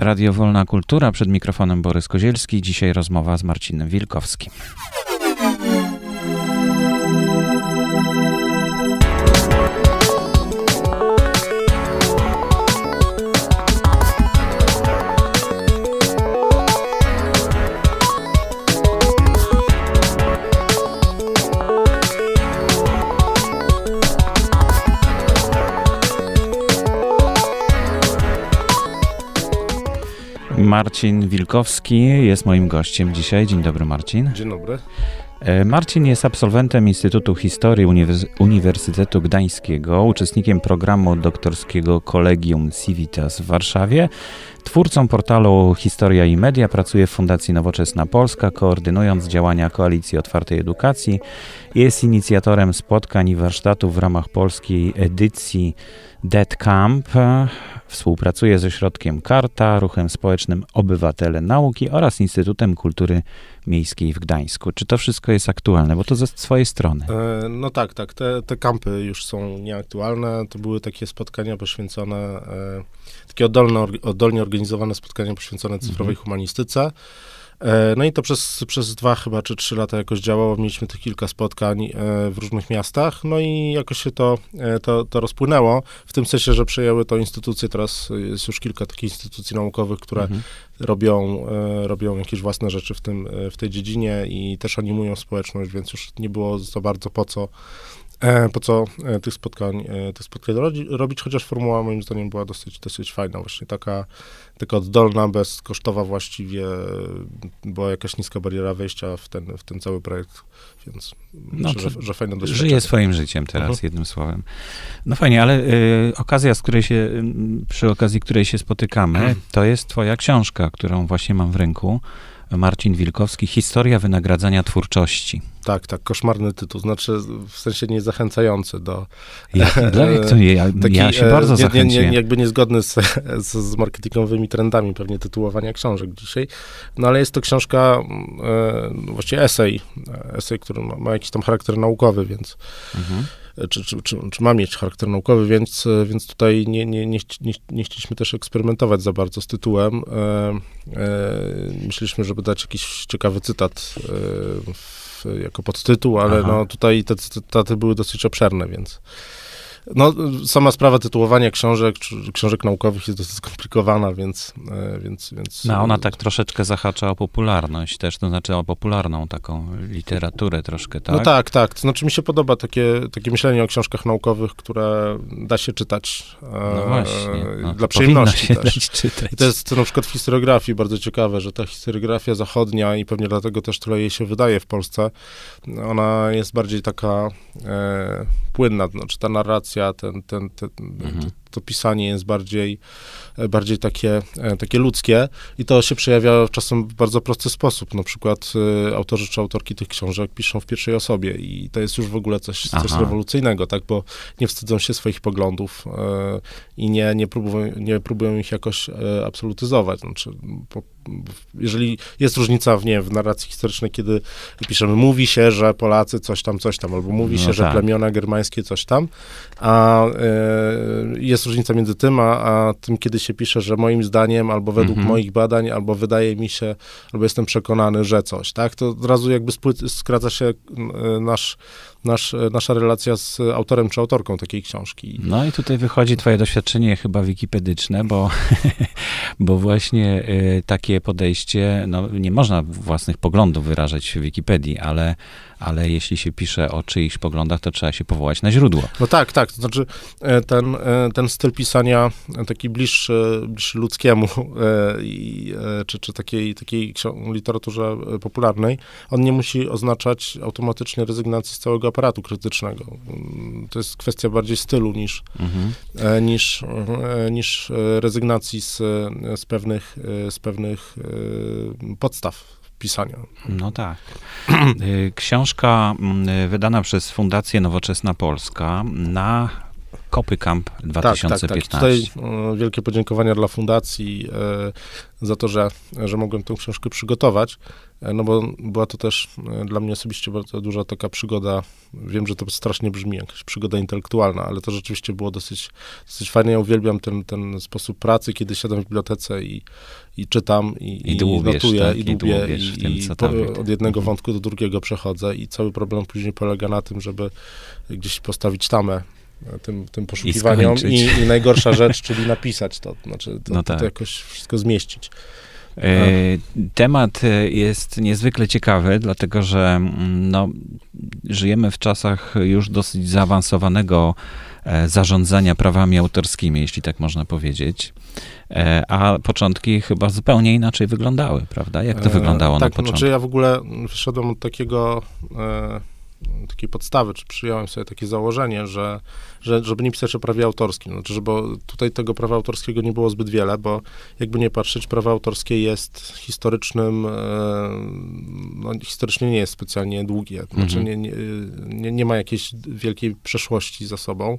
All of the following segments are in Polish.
Radio Wolna Kultura, przed mikrofonem Borys Kozielski. Dzisiaj rozmowa z Marcinem Wilkowskim. Marcin Wilkowski jest moim gościem dzisiaj. Dzień dobry, Marcin. Dzień dobry. E, Marcin jest absolwentem Instytutu Historii Uniwersytetu Gdańskiego, uczestnikiem programu doktorskiego Collegium Civitas w Warszawie, twórcą portalu Historia i Media, pracuje w Fundacji Nowoczesna Polska, koordynując działania Koalicji Otwartej Edukacji. Jest inicjatorem spotkań i warsztatów w ramach polskiej edycji Dead Camp. Współpracuje ze Środkiem Karta, Ruchem Społecznym Obywatele Nauki oraz Instytutem Kultury Miejskiej w Gdańsku. Czy to wszystko jest aktualne? Bo to ze swojej strony. E, no tak, tak. Te, te kampy już są nieaktualne. To były takie spotkania poświęcone, e, takie oddolne, oddolnie organizowane spotkania poświęcone cyfrowej mhm. humanistyce. E, no i to przez, przez dwa chyba czy trzy lata jakoś działało. Mieliśmy tych kilka spotkań e, w różnych miastach, no i jakoś się to, e, to, to rozpłynęło, w tym sensie, że przejęły to instytucje, teraz jest już kilka takich instytucji naukowych, które mhm. robią, robią jakieś własne rzeczy w, tym, w tej dziedzinie i też animują społeczność, więc już nie było za bardzo po co po co tych spotkań, tych spotkań robić, chociaż formuła moim zdaniem była dosyć, dosyć fajna, właśnie taka tylko oddolna, bezkosztowa właściwie, była jakaś niska bariera wejścia w ten, w ten cały projekt, więc no, myślę, że, że fajne doświadczenie. Żyje swoim życiem teraz, mhm. jednym słowem. No fajnie, ale y, okazja, z której się, y, przy okazji której się spotykamy, to jest twoja książka, którą właśnie mam w ręku. Marcin Wilkowski, Historia wynagradzania twórczości. Tak, tak, koszmarny tytuł, znaczy w sensie niezachęcający do... Jak to nie? Ja, taki, ja się bardzo nie, nie, nie, jakby niezgodny z, z, z, marketingowymi trendami pewnie tytułowania książek dzisiaj, no ale jest to książka, e, właściwie esej, esej, który ma, ma, jakiś tam charakter naukowy, więc... Mhm czy, czy, czy, czy, ma mieć charakter naukowy, więc, więc tutaj nie, nie, nie, nie, nie chcieliśmy też eksperymentować za bardzo z tytułem. E, e, myśleliśmy, żeby dać jakiś ciekawy cytat e, jako podtytuł, ale Aha. no tutaj te cytaty były dosyć obszerne, więc no, sama sprawa tytułowania książek, książek naukowych jest dosyć skomplikowana, więc... E, więc, więc no, ona tak troszeczkę zahacza o popularność też, to znaczy o popularną taką literaturę troszkę, tak? No tak, tak. To znaczy mi się podoba takie, takie myślenie o książkach naukowych, które da się czytać e, no właśnie, no, dla przyjemności się też. Czytać. I to jest na przykład w historiografii bardzo ciekawe, że ta historiografia zachodnia i pewnie dlatego też tyle jej się wydaje w Polsce, ona jest bardziej taka e, płynna, znaczy ta narracja, ten, ten, ten, mhm. to pisanie jest bardziej, bardziej takie, e, takie ludzkie i to się przejawia czasem w bardzo prosty sposób. Na przykład y, autorzy czy autorki tych książek piszą w pierwszej osobie i to jest już w ogóle coś, coś rewolucyjnego, tak, bo nie wstydzą się swoich poglądów y, i nie, nie, próbują, nie próbują ich jakoś y, absolutyzować. Znaczy, po, jeżeli jest różnica w, nie, w narracji historycznej, kiedy piszemy, mówi się, że Polacy coś tam, coś tam, albo mówi no się, tak. że plemiona germańskie coś tam, a jest jest różnica między tym, a, a tym, kiedy się pisze, że moim zdaniem, albo według mhm. moich badań, albo wydaje mi się, albo jestem przekonany, że coś, tak? To od razu jakby skraca się nasz nasz, nasza relacja z autorem czy autorką takiej książki. No i tutaj wychodzi twoje doświadczenie chyba wikipedyczne, bo, bo właśnie y, takie podejście, no nie można własnych poglądów wyrażać w Wikipedii, ale, ale jeśli się pisze o czyichś poglądach, to trzeba się powołać na źródło. No tak, tak, to znaczy e, ten, e, ten styl pisania taki bliższy, bliższy ludzkiemu e, czy, czy takiej, takiej literaturze popularnej, on nie musi oznaczać automatycznie rezygnacji z całego aparatu krytycznego. To jest kwestia bardziej stylu niż, mhm. E, niż, e, niż e, rezygnacji z, z, pewnych, z pewnych podstaw pisania. No tak. Książka wydana przez Fundację Nowoczesna Polska na Kopy Camp 2015. Tak, tak, tak. Tutaj e, wielkie podziękowania dla fundacji za to, że, że mogłem tę książkę przygotować, no bo była to też dla mnie osobiście bardzo duża taka przygoda, wiem, że to strasznie brzmi, jakaś przygoda intelektualna, ale to rzeczywiście było dosyć, dosyć fajne. Ja uwielbiam ten, ten sposób pracy, kiedy siadam w bibliotece i, i czytam, i, I, dłubiesz, notuję, tak, i dłubię, i, tym, i po, od jednego mhm. wątku do drugiego przechodzę i cały problem później polega na tym, żeby gdzieś postawić tamę tym, tym poszukiwaniom i, i, najgorsza rzecz, czyli napisać to, znaczy to, no tak. to, to jakoś wszystko zmieścić. E, temat jest niezwykle ciekawy, dlatego że mm, no, żyjemy w czasach już dosyć zaawansowanego e, zarządzania prawami autorskimi, jeśli tak można powiedzieć. E, a początki chyba zupełnie inaczej wyglądały, prawda? Jak to wyglądało tak, na początku? Tak, znaczy ja w ogóle wyszedłem od takiego takiej podstawy, czy przyjąłem sobie takie założenie, że, że żeby nie pisać o prawie autorskim, znaczy, żeby tutaj tego prawa autorskiego nie było zbyt wiele, bo jakby nie patrzeć, prawo autorskie jest historycznym, e, no, historycznie nie jest specjalnie długie, znaczy mhm. nie, nie, nie, nie ma jakiejś wielkiej przeszłości za sobą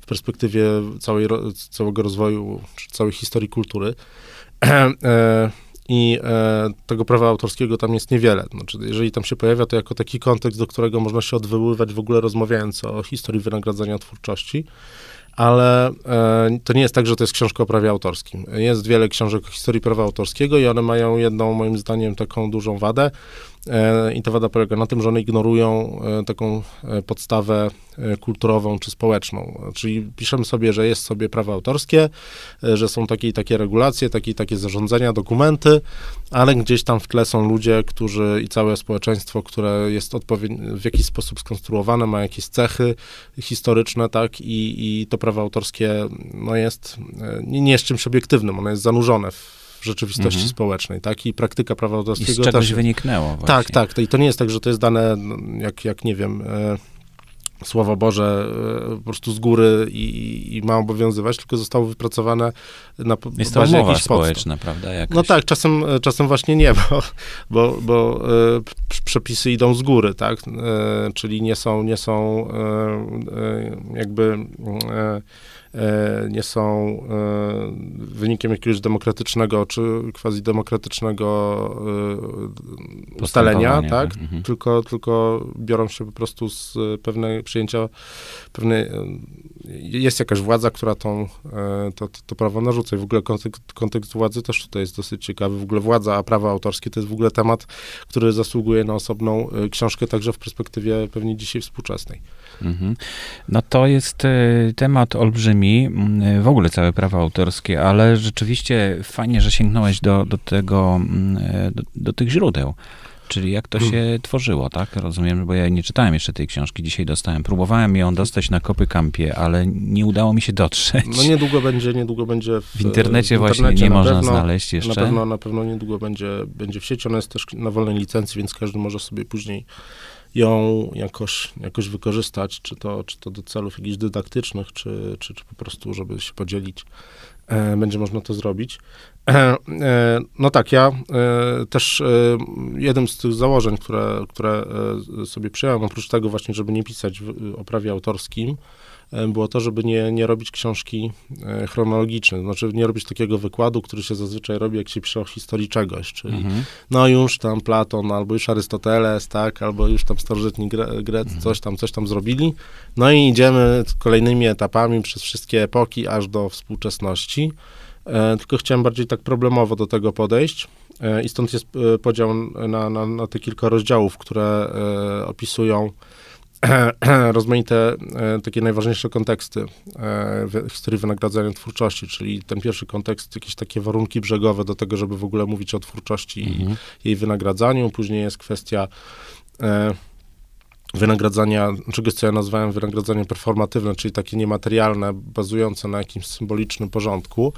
w perspektywie całej, całego rozwoju, czy całej historii kultury. I e, tego prawa autorskiego tam jest niewiele. Znaczy, jeżeli tam się pojawia, to jako taki kontekst, do którego można się odwoływać w ogóle rozmawiając o historii wynagradzania twórczości, ale e, to nie jest tak, że to jest książka o prawie autorskim. Jest wiele książek o historii prawa autorskiego i one mają jedną, moim zdaniem, taką dużą wadę, I ta wada polega na tym, że one ignorują e, taką e, podstawę kulturową czy społeczną. Czyli piszemy sobie, że jest sobie prawo autorskie, że są takie i takie regulacje, takie i takie zarządzenia, dokumenty, ale gdzieś tam w tle są ludzie, którzy i całe społeczeństwo, które jest w jakiś sposób skonstruowane, ma jakieś cechy historyczne, tak, i, i to prawo autorskie no jest, nie, nie jest czymś obiektywnym, ono jest zanurzone w w rzeczywistości mhm. społecznej, tak? I praktyka prawa autorskiego... I z czegoś też, wyniknęło właśnie. Tak, tak. I to nie jest tak, że to jest dane, no, jak, jak nie wiem... E, Słowo Boże e, po prostu z góry i, i, ma obowiązywać, tylko zostało wypracowane na Jest to bazie jakichś społeczna, prawda? Jakoś. No tak, czasem, czasem właśnie nie, bo, bo, bo e, przepisy idą z góry, tak? E, czyli nie są, nie są e, e jakby e, E, nie są e, wynikiem jakiegoś demokratycznego czy quasi demokratycznego e, ustalenia, tak? Mhm. Tylko, tylko biorą się po prostu z pewnej przyjęcia pewnej, jest jakaś władza, która tą, to, to, to prawo narzuca i w ogóle kontekst, kontekst władzy też tutaj jest dosyć ciekawy. W ogóle władza, a prawa autorskie to jest w ogóle temat, który zasługuje na osobną książkę także w perspektywie pewnie dzisiaj współczesnej. Mhm. No to jest temat olbrzymi w ogóle całe prawa autorskie, ale rzeczywiście fajnie, że sięgnąłeś do, do tego, do, do tych źródeł. Czyli jak to się tworzyło, tak? Rozumiem, bo ja nie czytałem jeszcze tej książki, dzisiaj dostałem. Próbowałem ją dostać na Kopy Kampie, ale nie udało mi się dotrzeć. No niedługo będzie, niedługo będzie w, w internecie w właśnie nie można pewno, znaleźć jeszcze. Na pewno, na pewno niedługo będzie, będzie w sieci. Ona jest też na wolnej licencji, więc każdy może sobie później ją jakoś, jakoś wykorzystać, czy to, czy to do celów jakichś dydaktycznych, czy, czy, czy po prostu, żeby się podzielić. E, będzie można to zrobić. E, e, no tak, ja też jednym z tych założeń, które, które sobie przyjąłem, oprócz tego właśnie, żeby nie pisać o prawie autorskim, było to, żeby nie, nie robić książki e, chronologicznej, znaczy nie robić takiego wykładu, który się zazwyczaj robi, jak się pisze o historii czegoś, czyli mhm. no już tam Platon, albo już Arystoteles, tak, albo już tam starożytni Gre Grecy mhm. coś tam, coś tam zrobili, no i idziemy kolejnymi etapami przez wszystkie epoki, aż do współczesności, e, tylko chciałem bardziej tak problemowo do tego podejść, i stąd jest podział na, na, na te kilka rozdziałów, które opisują rozmaite e, takie najważniejsze konteksty e, historii wynagradzania twórczości, czyli ten pierwszy kontekst, jakieś takie warunki brzegowe do tego, żeby w ogóle mówić o twórczości mhm. i jej wynagradzaniu. Później jest kwestia e, wynagradzania, czegoś, co ja nazwałem wynagradzanie performatywne, czyli takie niematerialne, bazujące na jakimś symbolicznym porządku.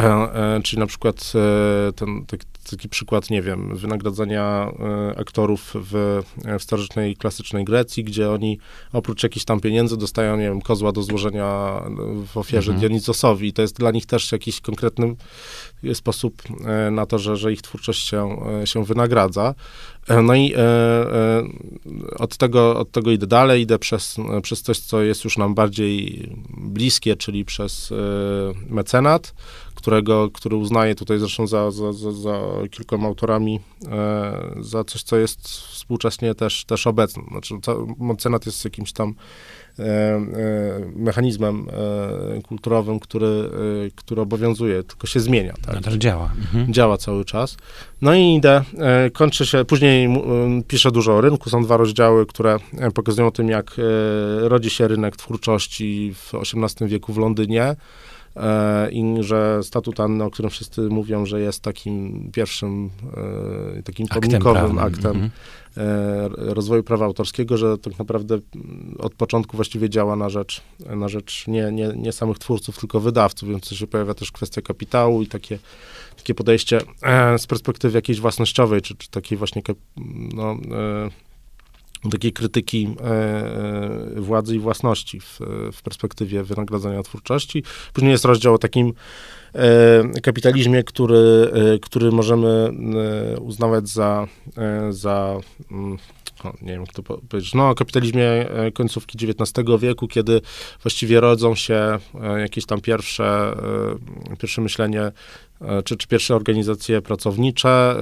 E, e, czyli na przykład e, ten, tak, taki przykład, nie wiem, wynagradzania aktorów w, w starożytnej, klasycznej Grecji, gdzie oni oprócz jakichś tam pieniędzy dostają, nie wiem, kozła do złożenia w ofierze mhm. Dionizosowi i to jest dla nich też jakiś konkretny sposób na to, że, że ich twórczość się, się wynagradza. No i e, e, od, tego, od tego idę dalej, idę przez, przez coś, co jest już nam bardziej bliskie, czyli przez e, mecenat, którego, który uznaje tutaj zresztą za, za, za, za kilkoma autorami, e, za coś, co jest współcześnie też, też obecne. Znaczy, mecenat jest jakimś tam E, e, mechanizmem e, kulturowym, który, który obowiązuje, tylko się zmienia. Tak? Nadal działa. Mhm. Działa cały czas. No i idę, kończy się, później piszę dużo o rynku, są dwa rozdziały, które pokazują o tym, jak rodzi się rynek twórczości w XVIII wieku w Londynie i że statut Anny, o którym wszyscy mówią, że jest takim pierwszym, takim pomnikowym aktem, aktem mhm. E, rozwoju prawa autorskiego, że tak naprawdę od początku właściwie działa na rzecz, na rzecz nie, nie, nie samych twórców, tylko wydawców, więc się pojawia też kwestia kapitału i takie, takie podejście e, z perspektywy jakiejś własnościowej, czy, czy takiej właśnie no, e, takiej krytyki władzy i własności w, w perspektywie wynagradzania twórczości. Później jest rozdział o takim kapitalizmie, który, e, który możemy e, uznawać za, za mm, nie wiem, to powiedzieć, no, o kapitalizmie końcówki XIX wieku, kiedy właściwie rodzą się jakieś tam pierwsze, pierwsze myślenie, czy, czy pierwsze organizacje pracownicze,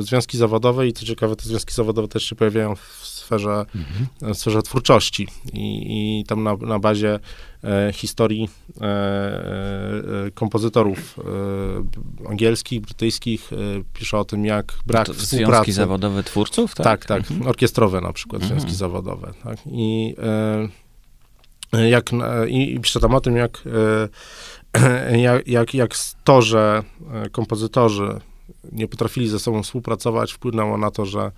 związki zawodowe i co ciekawe, te związki zawodowe też się pojawiają w sferze, mhm. w sferze twórczości i, i tam na, na bazie e, historii e, e, kompozytorów e, angielskich, brytyjskich e, pisze o tym, jak brak to współpracy. Związki zawodowe twórców, tak? Tak, tak. Mhm. Orkiestrowe na przykład, mhm. związki zawodowe. Tak? I e, jak, i, i pisze tam o tym, jak, jak, jak, jak to, że kompozytorzy nie potrafili ze sobą współpracować, wpłynęło na to, że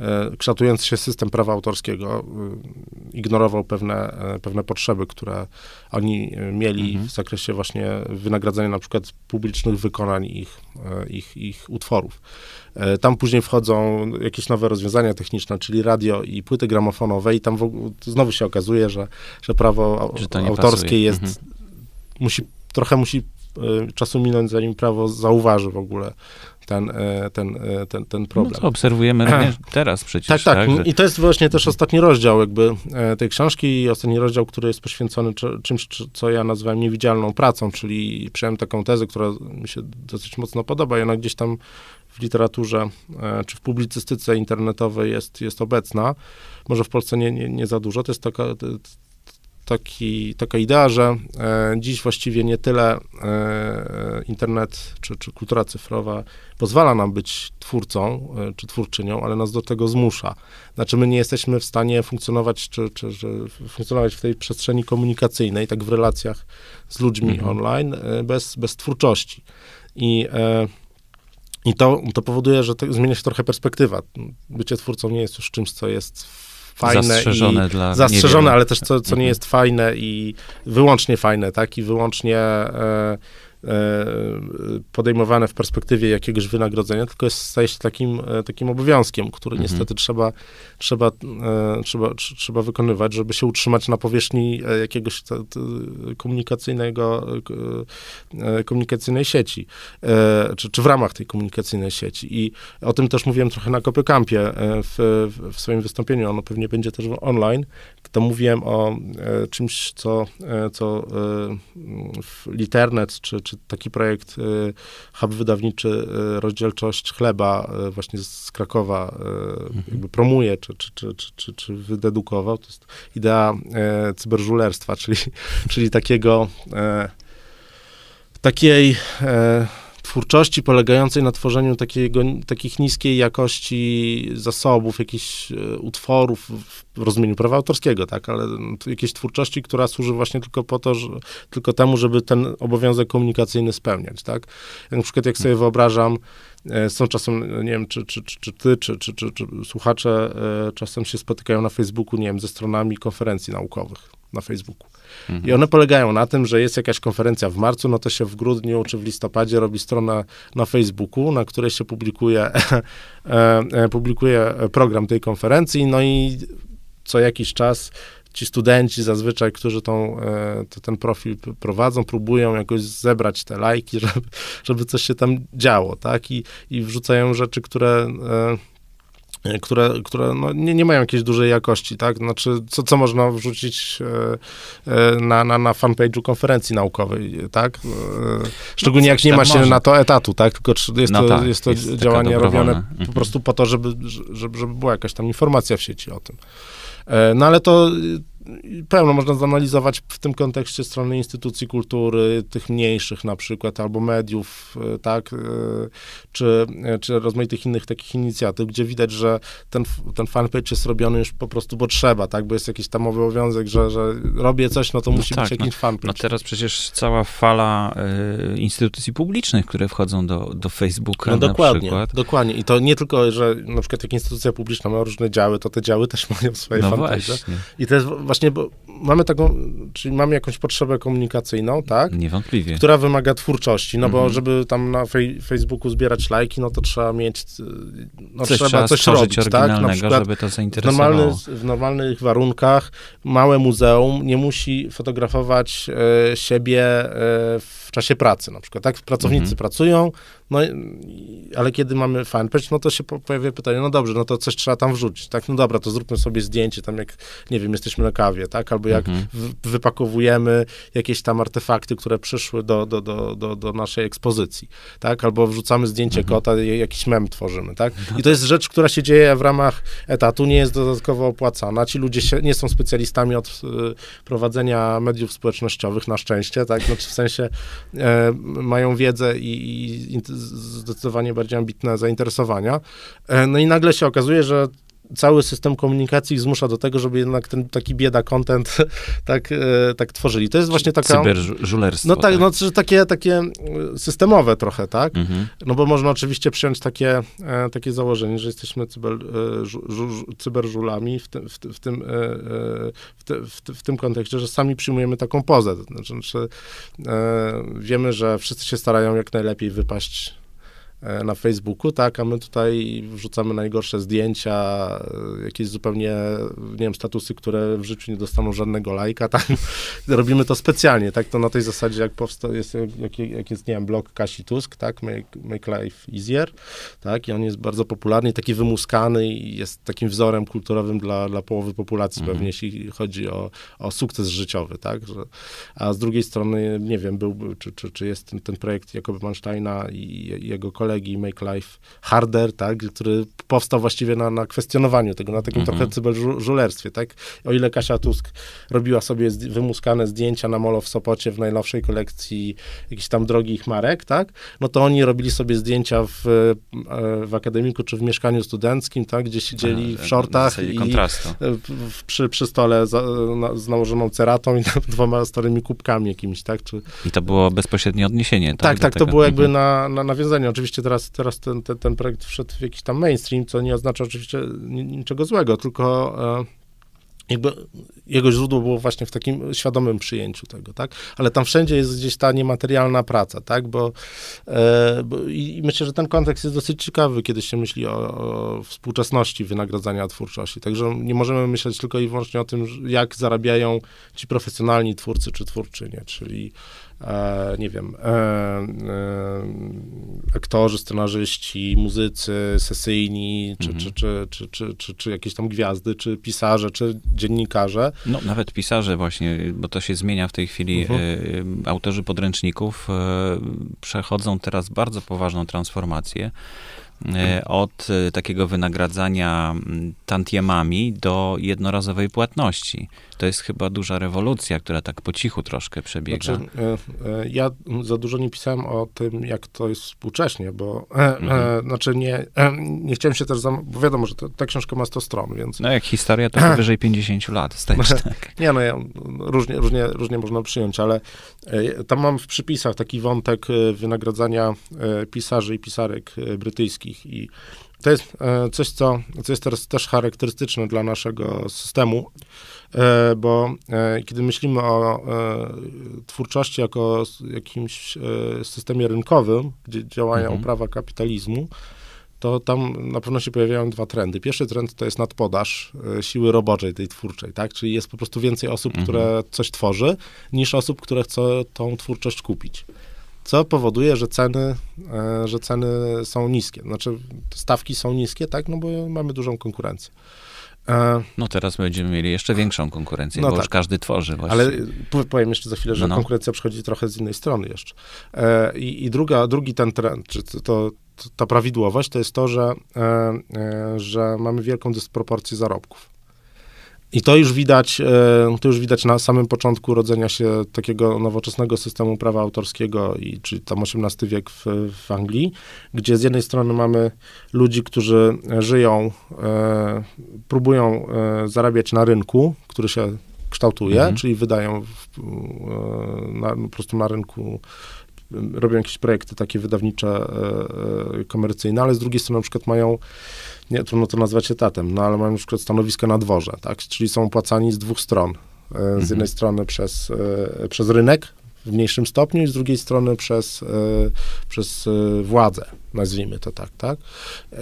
e, kształtujący się system prawa autorskiego e, ignorował pewne, e, pewne potrzeby, które oni mieli mhm. w zakresie właśnie wynagradzania na przykład publicznych wykonań ich, ich, ich utworów. Tam później wchodzą jakieś nowe rozwiązania techniczne, czyli radio i płyty gramofonowe i tam w, znowu się okazuje, że, że prawo autorskie jest, mhm. musi, trochę musi czasu minąć, zanim prawo zauważy w ogóle ten, e, ten, e, ten, ten problem. No to obserwujemy również teraz przecież. Tak, tak. tak że... I to jest właśnie też ostatni rozdział jakby e, tej książki i ostatni rozdział, który jest poświęcony czymś, co ja nazywam niewidzialną pracą, czyli przyjąłem taką tezę, która mi się dosyć mocno podoba i ona gdzieś tam w literaturze czy w publicystyce internetowej jest, jest obecna. Może w Polsce nie, nie, nie za dużo. To jest taka, taki, taka idea, że e, dziś właściwie nie tyle e, internet czy, czy kultura cyfrowa pozwala nam być twórcą e, czy twórczynią, ale nas do tego zmusza. Znaczy my nie jesteśmy w stanie funkcjonować, czy, czy, czy funkcjonować w tej przestrzeni komunikacyjnej, tak w relacjach z ludźmi mhm. online, e, bez, bez twórczości. I e, i to, to powoduje, że to, zmienia się trochę perspektywa. Bycie twórcą nie jest już czymś, co jest fajne zastrzeżone i dla zastrzeżone, ale też co, co nie mhm. jest fajne i wyłącznie fajne, tak, i wyłącznie e, E, podejmowane w perspektywie jakiegoś wynagrodzenia, tylko jest, staje się takim, e, takim obowiązkiem, który mhm. niestety trzeba, trzeba, e, trzeba, trzeba wykonywać, żeby się utrzymać na powierzchni jakiegoś komunikacyjnego, komunikacyjnej sieci, czy, czy w ramach tej komunikacyjnej sieci. I o tym też mówiłem trochę na Kopykampie w, w swoim wystąpieniu, ono pewnie będzie też online, to mówiłem o czymś, co, co Liternet, czy, czy czy taki projekt y, hub wydawniczy y, Rozdzielczość Chleba y, właśnie z Krakowa mhm. jakby promuje, czy, czy, czy, czy, czy wydedukował, to jest idea cyberżulerstwa, czyli, czyli takiego takiej twórczości polegającej na tworzeniu takiego, takich niskiej jakości zasobów, jakichś e, utworów w rozumieniu prawa autorskiego, tak, ale jakiejś twórczości, która służy właśnie tylko po to, że, tylko temu, żeby ten obowiązek komunikacyjny spełniać, tak. Na przykład jak sobie wyobrażam, są czasem, nie wiem, czy, czy, czy, czy ty, czy, czy, czy, czy słuchacze e, czasem się spotykają na Facebooku, nie wiem, ze stronami konferencji naukowych na Facebooku. Mhm. I one polegają na tym, że jest jakaś konferencja w marcu, no to się w grudniu czy w listopadzie robi strona na Facebooku, na której się publikuje, e, e, publikuje program tej konferencji, no i co jakiś czas ci studenci zazwyczaj, którzy tą, e, to, ten profil prowadzą, próbują jakoś zebrać te lajki, żeby, żeby coś się tam działo, tak? I, i wrzucają rzeczy, które E, które, które no, nie, nie mają jakiejś dużej jakości, tak? Znaczy, co, co można wrzucić e, na, na, na fanpage'u konferencji naukowej, tak? Szczególnie no, jak nie ma się może. na to etatu, tak? Tylko jest no to, tak, jest to jest działanie robione po mhm. prostu po to, żeby, żeby, żeby była jakaś tam informacja w sieci o tym. No ale to pełno można zanalizować w tym kontekście strony instytucji kultury, tych mniejszych na przykład, albo mediów, e, tak, e, czy, e, czy rozmaitych innych takich inicjatyw, gdzie widać, że ten, ten fanpage jest robiony już po prostu, bo trzeba, tak, bo jest jakiś tam obowiązek, że, że robię coś, no to no musi tak, być jakiś no, fanpage. No teraz przecież cała fala y, instytucji publicznych, które wchodzą do, do Facebooka no dokładnie, przykład. dokładnie i to nie tylko, że na przykład jak instytucja publiczna ma różne działy, to te działy też mają swoje no fanpage. I to jest właśnie, bo mamy taką, czyli mamy jakąś potrzebę komunikacyjną, tak? Niewątpliwie. Która wymaga twórczości, no mhm. bo żeby tam na fej, Facebooku zbierać lajki, no to trzeba mieć, no coś trzeba, coś robić, tak? Na przykład żeby to zainteresowało. Normalny, w normalnych warunkach małe muzeum nie musi fotografować e, siebie e, w czasie pracy na przykład, tak? Pracownicy mhm. pracują, no, ale kiedy mamy fanpage, no to się pojawia pytanie, no dobrze, no to coś trzeba tam wrzucić, tak? No dobra, to zróbmy sobie zdjęcie tam jak, nie wiem, jesteśmy na kawie, tak? Albo jak mhm. wypakowujemy jakieś tam artefakty, które przyszły do, do, do, do, do naszej ekspozycji, tak? Albo wrzucamy zdjęcie mhm. kota, jakiś mem tworzymy, tak? No I to jest rzecz, która się dzieje w ramach etatu, nie jest dodatkowo opłacana. Ci ludzie się, nie są specjalistami od y, prowadzenia mediów społecznościowych, na szczęście, tak? Znaczy w sensie e, mają wiedzę i, i zdecydowanie bardziej ambitne zainteresowania. E, no i nagle się okazuje, że cały system komunikacji zmusza do tego, żeby jednak ten taki bieda content tak, e, tak tworzyli. To jest właśnie taka... Cyberżulerstwo. No tak, tak. No, takie, takie systemowe trochę, tak? Mhm. No bo można oczywiście przyjąć takie, e, takie założenie, że jesteśmy cyber, żu, żu, cyberżulami w tym, w, w, tym, w, te, w, w, tym kontekście, że sami przyjmujemy taką pozę. Znaczy, znaczy wiemy, że wszyscy się starają jak najlepiej wypaść E, na Facebooku, tak, a my tutaj wrzucamy najgorsze zdjęcia, e, jakieś zupełnie, nie wiem, statusy, które w życiu nie dostaną żadnego lajka, tak, robimy to specjalnie, tak, to na tej zasadzie, jak powstał, jest, jak, jak jest, nie wiem, blog Kasi Tusk, tak, make, make Life Easier, tak, i on jest bardzo popularny, taki wymuskany i jest takim wzorem kulturowym dla, dla połowy populacji mhm. pewnie, jeśli chodzi o, o sukces życiowy, tak, że, a z drugiej strony, nie wiem, był, czy, czy, czy jest ten, ten projekt Jakoby Mansteina i jego kolegi, kolegi Make Life Harder, tak, który powstał właściwie na, na kwestionowaniu tego, na takim mhm. trochę cyberżulerstwie, tak. O ile Kasia Tusk robiła sobie wymuskane zdjęcia na molo w Sopocie w najnowszej kolekcji jakichś tam drogich marek, tak, no to oni robili sobie zdjęcia w, e, w akademiku czy w mieszkaniu studenckim, tak, gdzie siedzieli w shortach i przy, przy stole za, na, z nałożoną ceratą i dwoma starymi kubkami jakimiś, tak. Czy... I to było bezpośrednie odniesienie, tak? Tak, tak, to było jakby mhm. na, na nawiązanie. Oczywiście teraz, teraz ten, ten, ten projekt wszedł w jakiś tam mainstream, co nie oznacza oczywiście niczego złego, tylko e, jakby jego źródło było właśnie w takim świadomym przyjęciu tego, tak? Ale tam wszędzie jest gdzieś ta niematerialna praca, tak? Bo, e, bo i myślę, że ten kontekst jest dosyć ciekawy, kiedy się myśli o, o, współczesności wynagradzania twórczości. Także nie możemy myśleć tylko i wyłącznie o tym, jak zarabiają ci profesjonalni twórcy czy twórczynie, czyli nie wiem, e, e, aktorzy, scenarzyści, muzycy, sesyjni, czy, mhm. czy, czy, czy, czy, czy, czy, jakieś tam gwiazdy, czy pisarze, czy dziennikarze. No, nawet pisarze właśnie, bo to się zmienia w tej chwili. Mhm. E, autorzy podręczników e, przechodzą teraz bardzo poważną transformację. E, od e, takiego wynagradzania tantiemami do jednorazowej płatności. To jest chyba duża rewolucja, która tak po cichu troszkę przebiega. Znaczy, e, ja za dużo nie pisałem o tym, jak to jest współcześnie, bo mhm. znaczy nie, nie chciałem się też, bo wiadomo, że to, ta książka ma 100 stron, więc... No jak historia, to powyżej 50 lat, stajesz tak. Nie, no ja, różnie, różnie, różnie można przyjąć, ale tam mam w przypisach taki wątek wynagradzania pisarzy i pisarek brytyjskich, wszystkich i to jest e, coś, co, co jest teraz też charakterystyczne dla naszego systemu, e, bo e, kiedy myślimy o twórczości jako jakimś systemie rynkowym, gdzie działają mhm. prawa kapitalizmu, to tam na pewno się pojawiają dwa trendy. Pierwszy trend to jest nadpodaż siły roboczej, tej twórczej, tak? Czyli jest po prostu więcej osób, mhm. które coś tworzy, niż osób, które chcą tą twórczość kupić. Co powoduje, że ceny, e, że ceny są niskie. Znaczy, stawki są niskie, tak, no bo mamy dużą konkurencję. E, no teraz będziemy mieli jeszcze większą konkurencję, no bo tak. już każdy tworzy właśnie. Ale powiem jeszcze za chwilę, że no, no. konkurencja przychodzi trochę z innej strony jeszcze. E, I, i druga, drugi ten trend, czy to, to, ta prawidłowość, to jest to, że, że mamy wielką dysproporcję zarobków. I to już widać, e, to już widać na samym początku rodzenia się takiego nowoczesnego systemu prawa autorskiego, i, czyli tam XVIII wiek w, w Anglii, gdzie z jednej strony mamy ludzi, którzy żyją, e, próbują e, zarabiać na rynku, który się kształtuje, mhm. czyli wydają w, na, po prostu na rynku robią jakieś projekty takie wydawnicze, komercyjne, ale z drugiej strony na przykład mają nie, trudno to nazwać etatem, no ale mają na przykład stanowiska na dworze, tak, czyli są opłacani z dwóch stron. E, z mhm. jednej strony przez, e, przez rynek, w mniejszym stopniu i z drugiej strony przez, e, przez e, władzę, nazwijmy to tak, tak?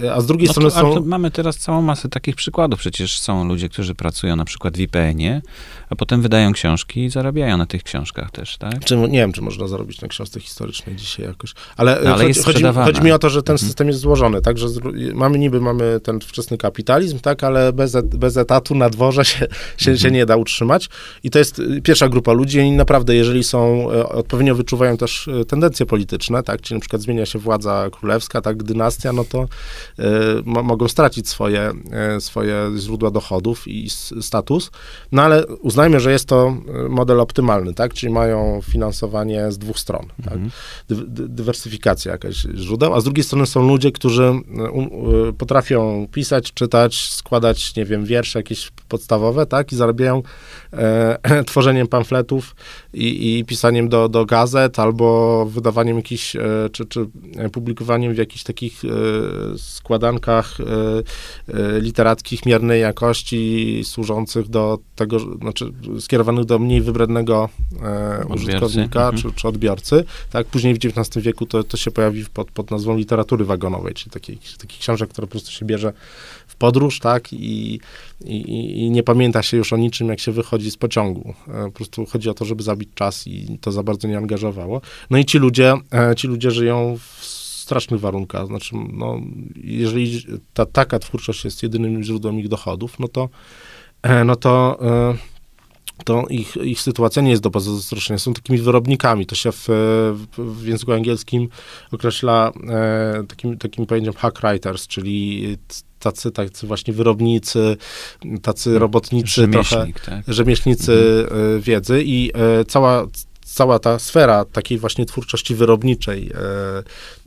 E, a z drugiej no strony to, są... Mamy teraz całą masę takich przykładów. Przecież są ludzie, którzy pracują na przykład w IPN-ie, a potem wydają książki i zarabiają na tych książkach też, tak? Czy, nie wiem, czy można zarobić na książce historycznej dzisiaj jakoś, ale, no, ale chodzi, chodzi, chodzi, mi o to, że ten mhm. system jest złożony, tak, że mamy niby mamy ten wczesny kapitalizm, tak, ale bez, bez etatu na dworze się, się, mhm. się nie da utrzymać i to jest pierwsza grupa ludzi i naprawdę, jeżeli są odpowiednio wyczuwają też e, tendencje polityczne, tak, czyli na przykład zmienia się władza królewska, tak, dynastia, no to y, mogą stracić swoje, y, swoje źródła dochodów i status, no ale uznajmy, że jest to model optymalny, tak, czyli mają finansowanie z dwóch stron, tak, mhm. dy, dywersyfikacja jakaś źródeł, a z drugiej strony są ludzie, którzy um, potrafią pisać, czytać, składać, nie wiem, wiersze jakieś podstawowe, tak, i zarabiają e, tworzeniem pamfletów i, i pisaniem pisaniem do, do gazet albo wydawaniem jakichś, e, czy, czy publikowaniem w jakichś takich e, składankach e, literackich miernej jakości służących do tego, znaczy skierowanych do mniej wybrednego użytkownika mhm. czy, czy odbiorcy. Tak, później w XIX wieku to, to się pojawi pod, pod nazwą literatury wagonowej, czyli takich, takich książek, które po prostu się bierze podróż, tak, i, i, i, nie pamięta się już o niczym, jak się wychodzi z pociągu. Po prostu chodzi o to, żeby zabić czas i to za bardzo nie angażowało. No i ci ludzie, e, ci ludzie żyją w strasznych warunkach. Znaczy, no, jeżeli ta taka twórczość jest jedynym źródłem ich dochodów, no to, e, no to, e, to ich, ich sytuacja nie jest do pozazdroszczenia. Są takimi wyrobnikami. To się w, w języku angielskim określa takim, takim pojęciem hack writers, czyli tacy, tacy właśnie wyrobnicy, tacy hmm. robotnicy, trochę tak? rzemieślnicy mhm. wiedzy i cała cała ta sfera takiej właśnie twórczości wyrobniczej e,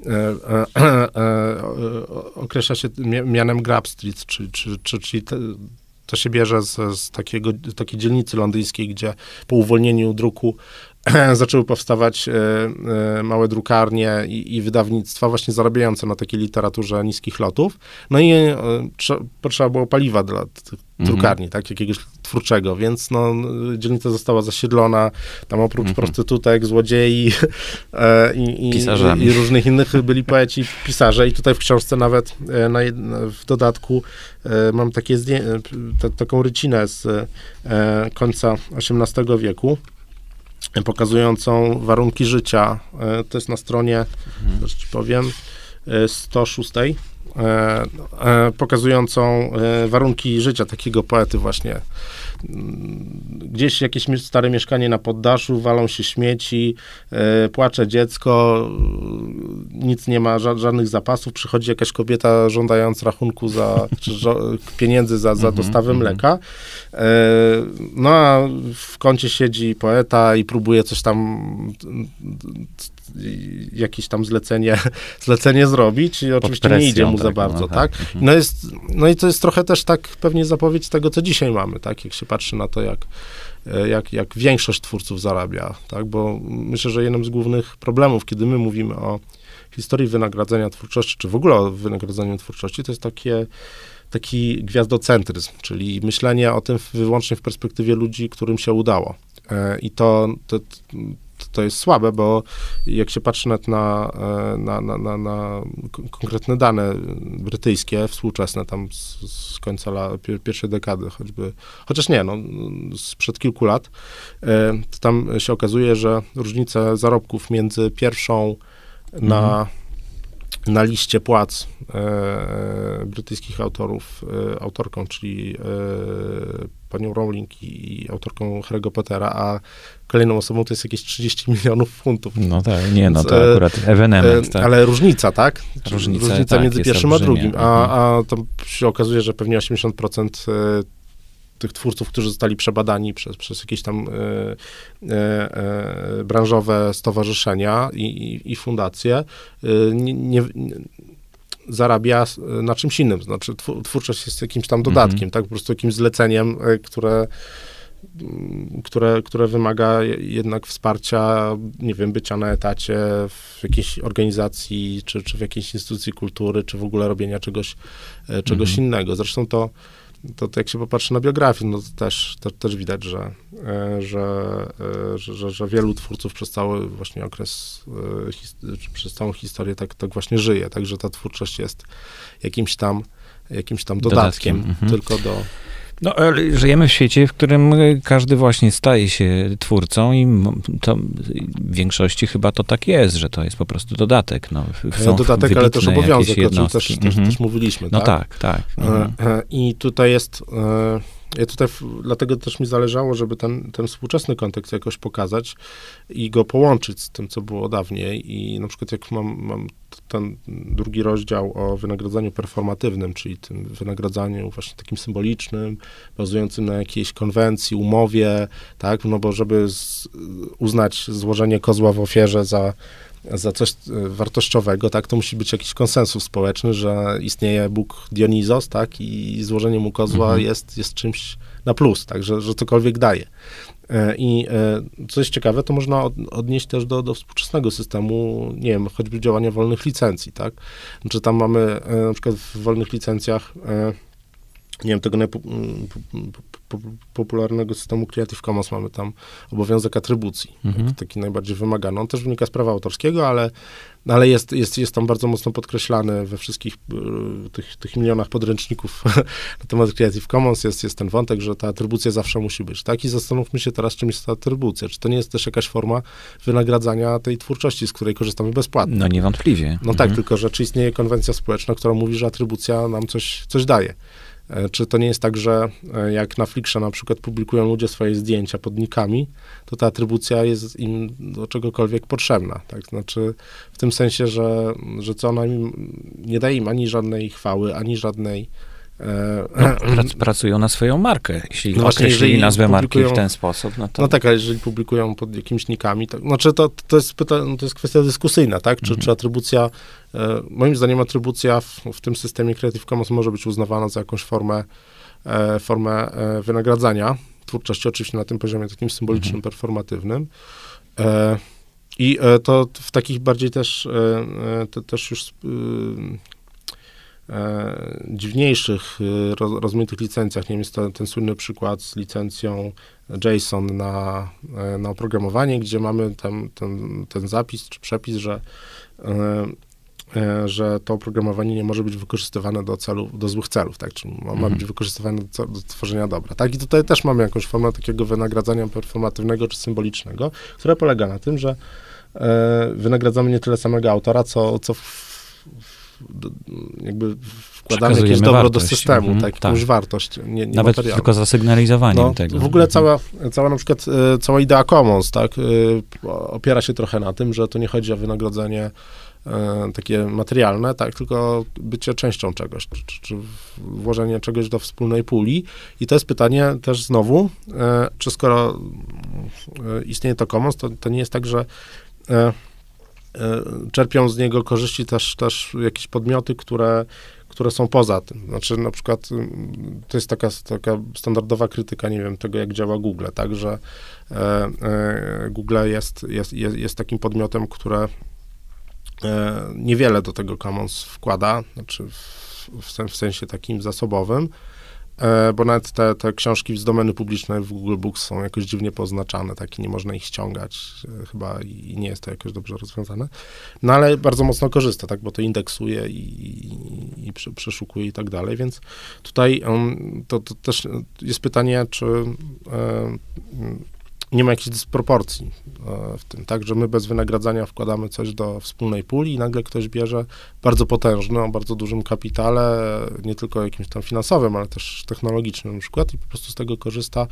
e, e, określa się mianem Grab Street, czyli, czyli, czyli te, to się bierze z, z takiego, takiej dzielnicy londyńskiej, gdzie po uwolnieniu druku zaczęły powstawać e, e, małe drukarnie i, i, wydawnictwa właśnie zarabiające na takiej literaturze niskich lotów. No i e, potrzeba było paliwa dla tych mhm. drukarni, tak, jakiegoś twórczego, więc no, dzielnica została zasiedlona, tam oprócz mhm. prostytutek, złodziei i, i, i, różnych innych byli poeci, pisarze i tutaj w książce nawet na, w dodatku mam takie taką rycinę z końca XVIII wieku, pokazującą warunki życia. E, to jest na stronie, mhm. ci powiem, 106, e, e, pokazującą warunki życia takiego poety właśnie gdzieś jakieś stare mieszkanie na poddaszu, walą się śmieci, e, płacze dziecko, nic nie ma, ża żadnych zapasów, przychodzi jakaś kobieta żądając rachunku za, czy pieniędzy za, za mhm, dostawę mhm. mleka. E, no a w kącie siedzi poeta i próbuje coś tam jakieś tam zlecenie, zlecenie zrobić i oczywiście nie idzie mu za tak, bardzo, no, tak? tak? Mhm. No, jest, no i to jest trochę też tak pewnie zapowiedź tego, co dzisiaj mamy, tak? Jak się patrzy na to, jak, jak, jak większość twórców zarabia, tak? Bo myślę, że jednym z głównych problemów, kiedy my mówimy o historii wynagradzania twórczości, czy w ogóle o wynagradzaniu twórczości, to jest takie taki gwiazdocentryzm, czyli myślenie o tym wyłącznie w perspektywie ludzi, którym się udało. E, I to, to, to jest słabe, bo jak się patrzy na, na, na, na, na konkretne dane brytyjskie, współczesne, tam z, z końca la, pierwszej dekady choćby, chociaż nie, no, sprzed kilku lat, to tam się okazuje, że różnice zarobków między pierwszą na mhm. na liście płac e, e, brytyjskich autorów, e, autorką, czyli e, panią Rowling i, i autorką Harry'ego Pottera, a kolejną osobą to jest jakieś 30 milionów funtów. No tak, nie, no to e, akurat ewenement, tak. Ale różnica, tak? Różnica, różnica tak, między pierwszym a drugim, a, mhm. a to się okazuje, że pewnie 80% tych twórców, którzy zostali przebadani przez, przez jakieś tam e, e, e branżowe stowarzyszenia i, i, i fundacje, e, nie, nie, zarabia na czymś innym. Znaczy, twórczość jest jakimś tam dodatkiem, mm -hmm. tak? Po prostu jakimś zleceniem, e, które które, które wymaga jednak wsparcia, nie wiem, bycia na etacie w jakiejś organizacji, czy, czy w jakiejś instytucji kultury, czy w ogóle robienia czegoś, czegoś mm -hmm. innego. Zresztą to to, to jak się popatrzy na biografię, no to też, to, też widać, że, e, że, e, że, że, że, wielu twórców przez cały właśnie okres, e, przez całą historię tak, tak właśnie żyje, także ta twórczość jest jakimś tam, jakimś tam dodatkiem, dodatkiem. Mhm. tylko do no, żyjemy w świecie, w którym każdy właśnie staje się twórcą i to w większości chyba to tak jest, że to jest po prostu dodatek. No, są dodatek, ale też obowiązek, o czym też, też, mhm. też mówiliśmy. No tak, tak. tak. Mhm. I tutaj jest ja tutaj, dlatego też mi zależało, żeby ten, ten współczesny kontekst jakoś pokazać i go połączyć z tym, co było dawniej. I na przykład jak mam, mam ten drugi rozdział o wynagradzaniu performatywnym, czyli tym wynagradzaniu właśnie takim symbolicznym, bazującym na jakiejś konwencji, umowie, tak, no bo żeby z, uznać złożenie kozła w ofierze za za coś e, wartościowego, tak, to musi być jakiś konsensus społeczny, że istnieje Bóg Dionizos, tak, i złożenie mu kozła mhm. jest, jest czymś na plus, tak, że, że cokolwiek daje. E, I e, co jest ciekawe, to można odnieść też do, do współczesnego systemu, nie wiem, choćby działania wolnych licencji, tak? Znaczy tam mamy na przykład w wolnych licencjach nie wiem, tego popularnego systemu Creative Commons mamy tam obowiązek atrybucji, mhm. taki najbardziej wymagany. On też wynika z prawa autorskiego, ale, ale jest, jest, jest tam bardzo mocno podkreślany we wszystkich y, tych, tych milionach podręczników na temat Creative Commons jest, jest ten wątek, że ta atrybucja zawsze musi być, tak? I zastanówmy się teraz, czym jest ta atrybucja. Czy to nie jest też jakaś forma wynagradzania tej twórczości, z której korzystamy bezpłatnie? No niewątpliwie. No tak, mhm. tak, tylko że czy istnieje konwencja społeczna, która mówi, że atrybucja nam coś, coś daje. E, czy to nie jest tak, że e, jak na Flickrze na przykład publikują ludzie swoje zdjęcia pod nikami, to ta atrybucja jest im do czegokolwiek potrzebna, tak? Znaczy w tym sensie, że, że co ona im, nie daje im ani żadnej chwały, ani żadnej no, pracują na swoją markę. Jeśli no określili nazwę marki w ten sposób, no to... No tak, a jeżeli publikują pod jakimiś nikami, to znaczy to, to, jest, pyta, no to jest kwestia dyskusyjna, tak? Czy, mhm. czy atrybucja E, moim zdaniem atrybucja w, w, tym systemie Creative Commons może być uznawana za jakąś formę, e, formę e, wynagradzania twórczości, oczywiście na tym poziomie takim symbolicznym, mhm. performatywnym. I to w takich bardziej też, też już dziwniejszych, rozmaitych licencjach. Nie wiem, jest to ten słynny przykład z licencją JSON na, na oprogramowanie, gdzie mamy ten, ten, ten zapis czy przepis, że E, że to oprogramowanie nie może być wykorzystywane do celów, do złych celów, tak, czyli ma, mhm. być wykorzystywane do, do, tworzenia dobra, tak, i tutaj też mamy jakąś formę takiego wynagradzania performatywnego czy symbolicznego, które polega na tym, że e, wynagradzamy nie tyle samego autora, co, co w, jakby wkładamy jakieś dobro wartość. do systemu, mhm, tak, tak, jakąś wartość, nie, nie Nawet tylko za sygnalizowaniem no, tego. W ogóle cała, cała na przykład, e, cała idea Commons, tak, opiera się trochę na tym, że to nie chodzi o wynagrodzenie E, takie materialne, tak, tylko bycie częścią czegoś, czy, czy, czy, włożenie czegoś do wspólnej puli. I to jest pytanie też znowu, e, czy skoro e, istnieje to commons, to, to nie jest tak, że czerpią z niego korzyści też, też jakieś podmioty, które, które są poza tym. Znaczy na przykład to jest taka, taka standardowa krytyka, nie wiem, tego jak działa Google, tak, że Google jest, jest, jest, jest takim podmiotem, które E, niewiele do tego Commons wkłada, znaczy w, w sensie takim zasobowym, e, bo nawet te, te książki z domeny publicznej w Google Books są jakoś dziwnie poznaczane, tak i nie można ich ściągać e, chyba i nie jest to jakoś dobrze rozwiązane. No ale bardzo mocno korzysta, tak, bo to indeksuje i, i, i przeszukuje i tak dalej, więc tutaj um, to, to, też jest pytanie, czy e, nie ma jakiejś dysproporcji e, w tym, tak, że my bez wynagradzania wkładamy coś do wspólnej puli i nagle ktoś bierze bardzo potężny, o bardzo dużym kapitale, nie tylko jakimś tam finansowym, ale też technologicznym na przykład i po prostu z tego korzysta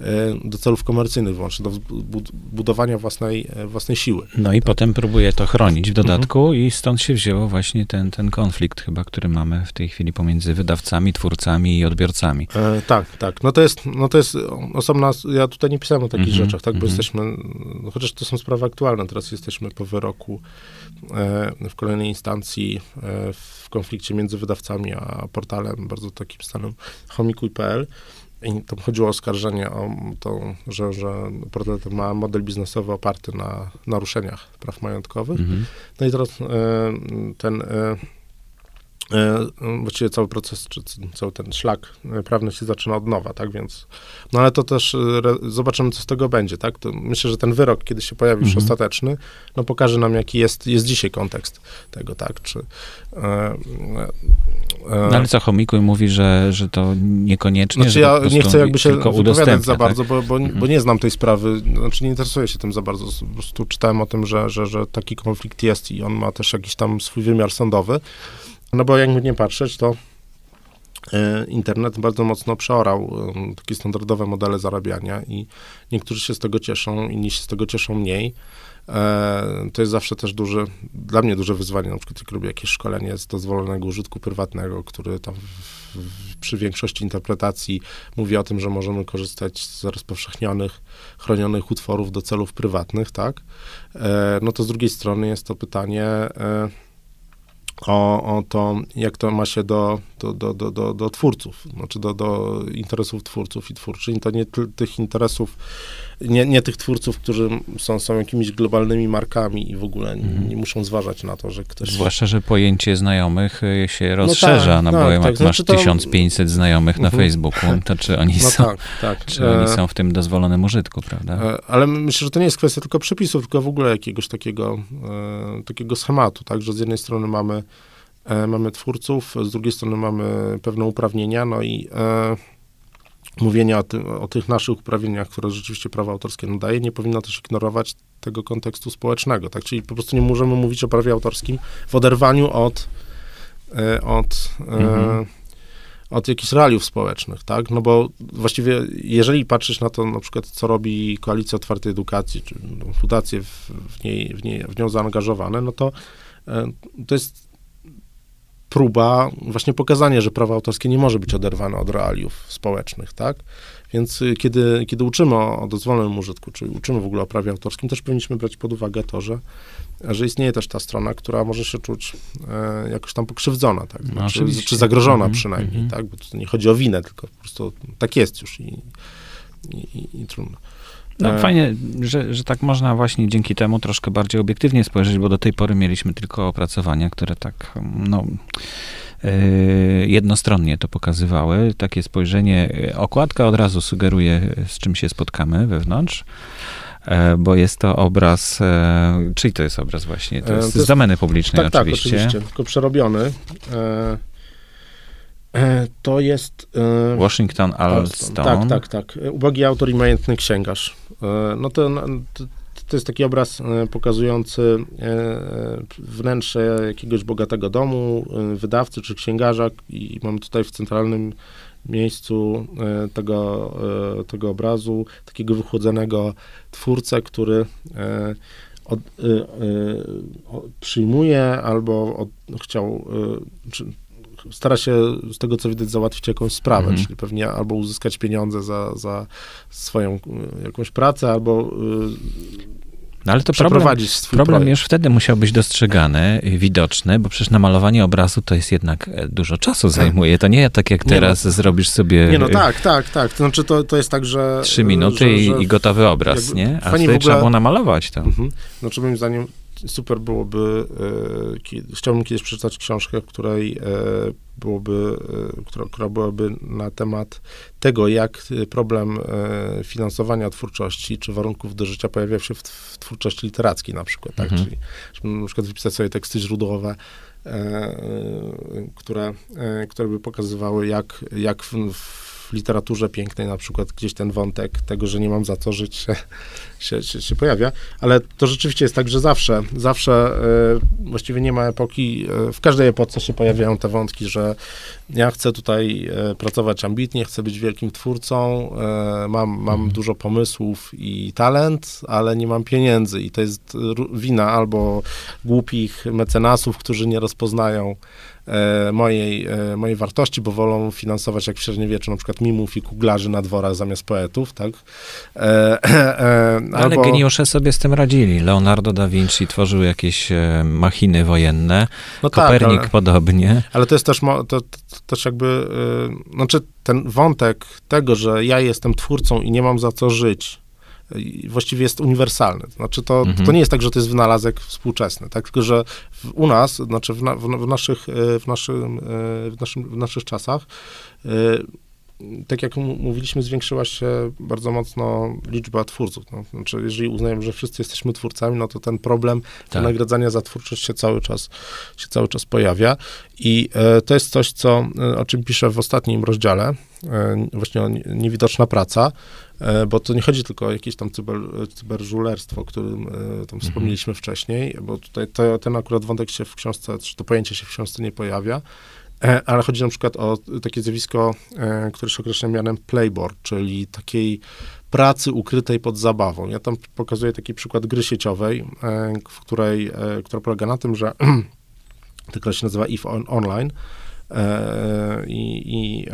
e, do celów komercyjnych wyłącznie, do budowania własnej, e, własnej siły. No i tak. potem próbuje to chronić w dodatku mhm. i stąd się wzięło właśnie ten, ten konflikt chyba, który mamy w tej chwili pomiędzy wydawcami, twórcami i odbiorcami. E, tak, tak. No to jest, no to jest osobna, ja tutaj nie pisałem o takich mhm. Rzeczach, tak, bo mhm. jesteśmy, no chociaż to są sprawy aktualne, teraz jesteśmy po wyroku e, w kolejnej instancji e, w konflikcie między wydawcami a portalem bardzo takim stanem homikuj.pl i tam chodziło o oskarżenie o to, że, że portal ten ma model biznesowy oparty na naruszeniach praw majątkowych. Mhm. No i teraz e, ten właściwie cały proces, czy cały ten szlak e, prawny się zaczyna od nowa, tak, więc, no ale to też e, zobaczymy, co z tego będzie, tak, to myślę, że ten wyrok, kiedy się pojawi już mhm. ostateczny, no pokaże nam, jaki jest, jest dzisiaj kontekst tego, tak, czy... E, e, no ale co, Chomikuj mówi, że, że to niekoniecznie, znaczy ja nie chcę jakby się wypowiadać za bardzo, tak? bo, bo, mhm. bo, nie znam tej sprawy, znaczy nie interesuję się tym za bardzo, po prostu czytałem o tym, że, że, że taki konflikt jest i on ma też jakiś tam swój wymiar sądowy, no bo jakby nie patrzeć, to e, internet bardzo mocno przeorał takie standardowe modele zarabiania i niektórzy się z tego cieszą, inni się z tego cieszą mniej. E, to jest zawsze też duży, dla mnie duże wyzwanie, na przykład jak robię jakieś szkolenie z dozwolonego użytku prywatnego, który tam przy większości interpretacji mówi o tym, że możemy korzystać z rozpowszechnionych, chronionych utworów do celów prywatnych, tak? E, no to z drugiej strony jest to pytanie, o, o to, jak to ma się do, do, do, do, do, do twórców, znaczy do, do interesów twórców i twórczyń. To nie tych interesów, nie, nie tych twórców, którzy są, są jakimiś globalnymi markami i w ogóle mhm. nie muszą zważać na to, że ktoś... Zwłaszcza, że pojęcie znajomych y, się rozszerza, no, tak, no bo tak, jak tak, masz znaczy to... 1500 znajomych na mhm. Facebooku, to czy oni no są, tak, tak. czy oni e, są w tym dozwolonym użytku, prawda? E, ale myślę, że to nie jest kwestia tylko przepisów, tylko w ogóle jakiegoś takiego, e, takiego schematu, tak, że z jednej strony mamy E, mamy twórców, z drugiej strony mamy pewne uprawnienia, no i e, mówienie o, tym, o tych naszych uprawnieniach, które rzeczywiście prawo autorskie nadaje, nie powinno też ignorować tego kontekstu społecznego, tak? Czyli po prostu nie możemy mówić o prawie autorskim w oderwaniu od, e, od, mhm. od jakichś realiów społecznych, tak? No bo właściwie, jeżeli patrzeć na to, na przykład, co robi Koalicja Otwartej Edukacji, czy no, fundacje w, w, niej, w, niej, w nią zaangażowane, no to to jest próba właśnie pokazania, że prawo autorskie nie może być oderwane od realiów społecznych, tak? Więc y, kiedy, kiedy uczymy o, o dozwolonym użytku, czy uczymy w ogóle o prawie autorskim, też powinniśmy brać pod uwagę to, że, że istnieje też ta strona, która może się czuć e, jakoś tam pokrzywdzona, tak? No, czy, czy zagrożona mm -hmm, przynajmniej, mm -hmm. tak? Bo to nie chodzi o winę, tylko po prostu tak jest już i, i, i, i trudno. No e, fajnie, że, że tak można właśnie dzięki temu troszkę bardziej obiektywnie spojrzeć, bo do tej pory mieliśmy tylko opracowania, które tak, no e, jednostronnie to pokazywały. Takie spojrzenie, okładka od razu sugeruje, z czym się spotkamy wewnątrz, e, bo jest to obraz, czyli to jest obraz właśnie, to jest, to jest z domeny publicznej tak, oczywiście. Tak, oczywiście, tylko przerobiony. To jest... Washington Alston. Tak, tak, tak. Ubogi autor i majętny księgarz. E, no to, to jest taki obraz e, pokazujący e, wnętrze jakiegoś bogatego domu, wydawcy czy księgarza i mamy tutaj w centralnym miejscu tego, tego obrazu takiego wychłodzonego twórcę, który od, przyjmuje albo od, chciał, czy, stara się z tego, co widać, załatwić jakąś sprawę, mhm. czyli pewnie albo uzyskać pieniądze za, za swoją e, jakąś pracę, albo e, no ale to problem, problem już wtedy musiał być dostrzegany, widoczny, bo przecież namalowanie obrazu to jest jednak e, dużo czasu zajmuje. To nie tak jak teraz no, zrobisz sobie... Nie no tak, tak, tak. To znaczy to, to jest tak, że... Trzy minuty że, że i, i, gotowy obraz, nie? A wtedy ogóle, trzeba było namalować to. Mhm. Znaczy moim zdaniem super byłoby, chciałbym kiedyś przeczytać książkę, w której byłoby, która, która byłaby na temat tego, jak problem finansowania twórczości, czy warunków do życia pojawia się w, w twórczości literackiej na przykład, tak? Mhm. Czyli żeby na przykład wypisać sobie teksty źródłowe, które, które by pokazywały, jak, jak w, w w literaturze pięknej na przykład gdzieś ten wątek tego, że nie mam za co żyć się, się, się, się pojawia, ale to rzeczywiście jest tak, że zawsze, zawsze y, właściwie nie ma epoki, y, w każdej epoce się pojawiają te wątki, że ja chcę tutaj y, pracować ambitnie, chcę być wielkim twórcą, mam, mam mhm. dużo pomysłów i talent, ale nie mam pieniędzy i to jest wina albo głupich mecenasów, którzy nie rozpoznają E, mojej, e, mojej wartości, bo wolą finansować jak w średniowieczu na przykład mimów i kuglarzy na dworach zamiast poetów, tak? E, Ale albo... geniusze sobie z tym radzili. Leonardo da Vinci tworzył jakieś machiny wojenne, no tak, Kopernik tak, ale, podobnie. Ale to jest też, to, to, to też jakby, znaczy ten wątek tego, że ja jestem twórcą i nie mam za co żyć, właściwie jest uniwersalny. Znaczy to, mhm. to nie jest tak, że to jest wynalazek współczesny, tak? tylko że w, u nas, znaczy w, na, w, w, naszych, e, w, naszym, e, w, naszym, w naszych czasach e, tak jak mówiliśmy, zwiększyła się bardzo mocno liczba twórców. No, znaczy, jeżeli uznajemy, że wszyscy jesteśmy twórcami, no to ten problem tak. nagradzania za twórczość się cały czas, się cały czas pojawia. I e, to jest coś, co, o czym piszę w ostatnim rozdziale, e, właśnie o niewidoczna praca, E, bo to nie chodzi tylko o jakieś tam cyber, cyberżulerstwo, o którym e, tam mhm. wspomnieliśmy wcześniej, bo tutaj to, ten akurat wątek się w książce, czy to pojęcie się w książce nie pojawia, e, ale chodzi na przykład o takie zjawisko, które się określa mianem playboard, czyli takiej pracy ukrytej pod zabawą. Ja tam pokazuję taki przykład gry sieciowej, w której, która polega na tym, że ta się nazywa EVE Online i, i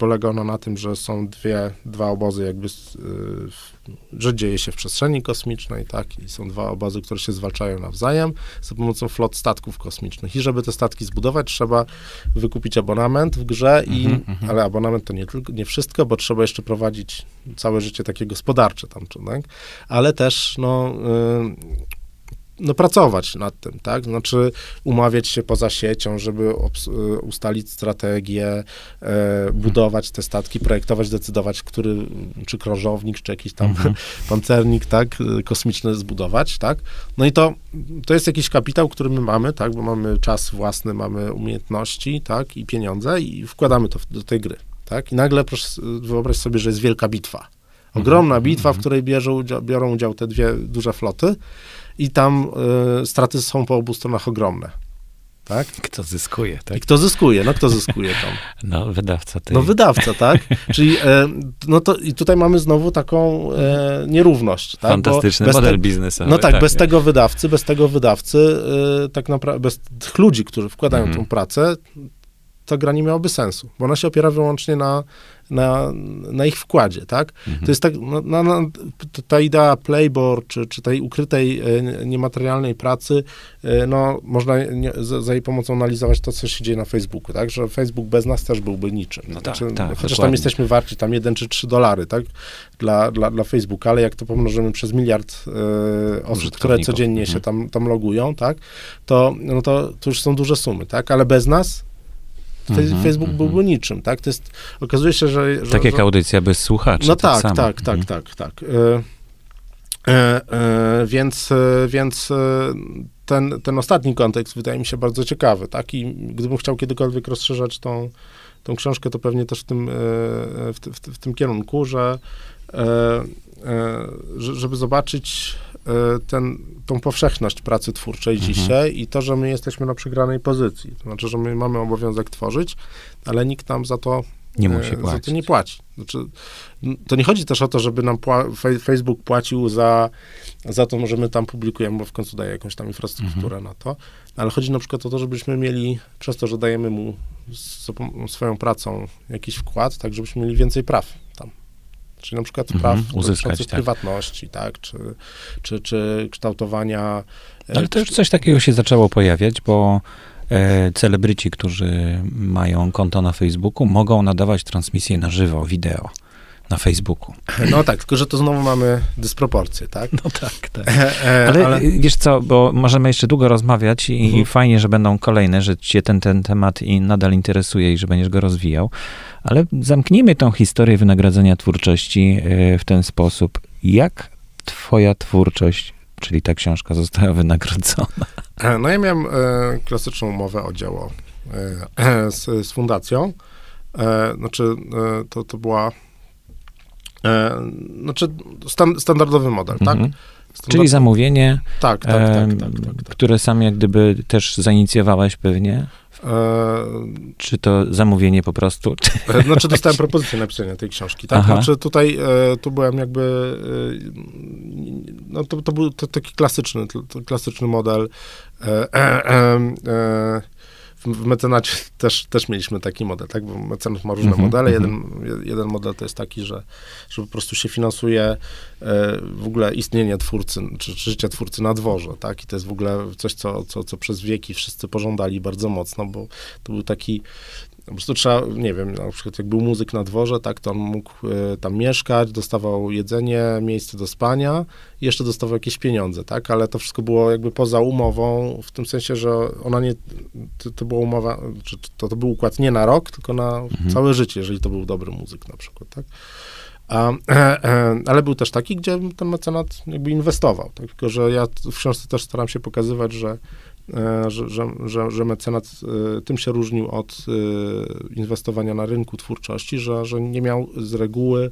polega ono na tym, że są dwie, dwa obozy jakby, y, że dzieje się w przestrzeni kosmicznej, tak, i są dwa obozy, które się zwalczają nawzajem za pomocą flot statków kosmicznych. I żeby te statki zbudować, trzeba wykupić abonament w grze, i, mm -hmm. ale abonament to nie, tylko, nie wszystko, bo trzeba jeszcze prowadzić całe życie takie gospodarcze tam, tak, ale też, no, y, no, pracować nad tym, tak? Znaczy umawiać się poza siecią, żeby e, ustalić strategię, e, budować te statki, projektować, decydować, który, czy krążownik, czy jakiś tam mhm. pancernik, tak, kosmiczny zbudować, tak? No i to, to jest jakiś kapitał, który my mamy, tak? Bo mamy czas własny, mamy umiejętności, tak? I pieniądze i wkładamy to w, do tej gry, tak? I nagle proszę wyobraź sobie, że jest wielka bitwa. Ogromna mhm. bitwa, w mhm. której bierzą, biorą udział te dwie duże floty i tam y, straty są po obu stronach ogromne. Tak? Kto zyskuje, tak? I kto zyskuje, no kto zyskuje tam? No, wydawca. Tej. No, wydawca, tak? Czyli, e, no to i tutaj mamy znowu taką e, nierówność, tak? Fantastyczny model te, biznesowy. No tak, tak, bez tego wydawcy, bez tego wydawcy, e, tak naprawdę, bez tych ludzi, którzy wkładają mhm. tą pracę, ta gra nie miałaby sensu, bo ona się opiera wyłącznie na, na, na ich wkładzie, tak? Mhm. To jest tak, no, no, no, ta idea playboard, czy, czy tej ukrytej, e, niematerialnej pracy, e, no, można nie, za, za, jej pomocą analizować to, co się dzieje na Facebooku, tak? Że Facebook bez nas też byłby niczym. No tak, znaczy, tak, chociaż dokładnie. tam jesteśmy warci tam jeden czy trzy dolary, tak? Dla, dla, dla Facebooka, ale jak to pomnożymy przez miliard e, osób, które codziennie mhm. się tam, tam logują, tak? To, no to, to już są duże sumy, tak? Ale bez nas Mhm, Facebook -hmm. byłby niczym, tak? To jest, okazuje się, że... że tak jak że, audycja bez słuchaczy. No tak, tak, tak, tak, tak, tak. E, e, e, więc, e, więc e, ten, ten ostatni kontekst wydaje mi się bardzo ciekawy, tak? I gdybym chciał kiedykolwiek rozszerzać tą, tą książkę, to pewnie też w tym, w, w, w tym kierunku, że żeby zobaczyć ten, tą powszechność pracy twórczej mhm. dzisiaj i to, że my jesteśmy na przegranej pozycji. To znaczy, że my mamy obowiązek tworzyć, ale nikt nam za to nie musi płacić. Za to nie płaci. Znaczy, to nie chodzi też o to, żeby nam pła Facebook płacił za, za to, że my tam publikujemy, bo w końcu daje jakąś tam infrastrukturę mhm. na to, ale chodzi na przykład o to, żebyśmy mieli, przez to, że dajemy mu swoją pracą jakiś wkład, tak żebyśmy mieli więcej praw tam. Czyli na przykład praw mhm, uzyskać tak. prywatności, tak, czy, czy, czy kształtowania... E, Ale to już coś takiego się zaczęło pojawiać, bo e, celebryci, którzy mają konto na Facebooku, mogą nadawać transmisję na żywo, wideo. Na Facebooku. No tak, tylko że to znowu mamy dysproporcje, tak? No tak, tak. ale, ale, wiesz co, bo możemy jeszcze długo rozmawiać i mhm. fajnie, że będą kolejne, że cię ten, ten temat i nadal interesuje i że będziesz go rozwijał, ale zamknijmy tą historię wynagradzania twórczości w ten sposób. Jak twoja twórczość czyli ta książka została wynagrodzona? No ja miałem e, klasyczną umowę o dzieło e, z, z fundacją. E, znaczy, e, to, to była e, znaczy stan, standardowy model, tak? mhm. tak? Standard... Czyli zamówienie, tak, tak, tak, tak, tak, tak, które sam jak gdyby też zainicjowałeś pewnie? E... Czy to zamówienie po prostu? E, znaczy dostałem propozycję napisania tej książki, tak? Aha. Znaczy tutaj, e, tu byłem jakby, e, no to, to był to taki klasyczny, to, klasyczny model. E, e, w mecenacie też, też mieliśmy taki model, tak? Bo mecenat ma różne -hmm, modele. Jeden, -hmm. jeden model to jest taki, że, że po prostu się finansuje e, w ogóle istnienie twórcy, czy, czy życia twórcy na dworze, tak? I to jest w ogóle coś, co, co, co przez wieki wszyscy pożądali bardzo mocno, bo to był taki po prostu trzeba, nie wiem, na przykład jak był muzyk na dworze, tak, to on mógł y, tam mieszkać, dostawał jedzenie, miejsce do spania i jeszcze dostawał jakieś pieniądze, tak, ale to wszystko było jakby poza umową, w tym sensie, że ona nie, to, to była umowa, czy to, to był układ nie na rok, tylko na mhm. całe życie, jeżeli to był dobry muzyk na przykład, tak. A, e, e, ale był też taki, gdzie ten mecenat jakby inwestował, tak? tylko że ja w książce też staram się pokazywać, że że, że, że, że mecenat e, tym się różnił od e, inwestowania na rynku twórczości, że, że nie miał z reguły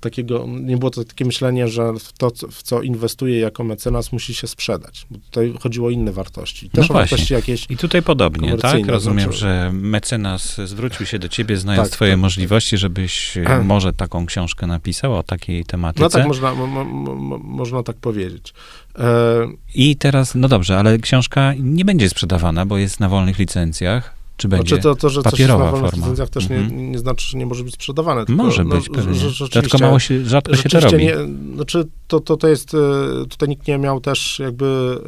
takiego, nie było to takie myślenie, że w to, w co inwestuje jako mecenas, musi się sprzedać. Bo tutaj chodziło o inne wartości. Też no wartości jakieś. I tutaj podobnie, tak? Rozumiem, znaczy... że mecenas zwrócił się do ciebie, znając tak, twoje tak, możliwości, żebyś może taką książkę napisał o takiej tematyce. No tak, można, mo, mo, można tak powiedzieć. E... I teraz, no dobrze, ale książka nie będzie sprzedawana, bo jest na wolnych licencjach. Czy będzie znaczy to, to, że papierowa coś forma? licencjach też nie, mhm. nie znaczy, że nie może być sprzedawane. Tylko, może no, być, pewnie. Że, Tylko mało się, rzadko się to robi. Nie, znaczy to, to, to jest, e, tutaj nikt nie miał też jakby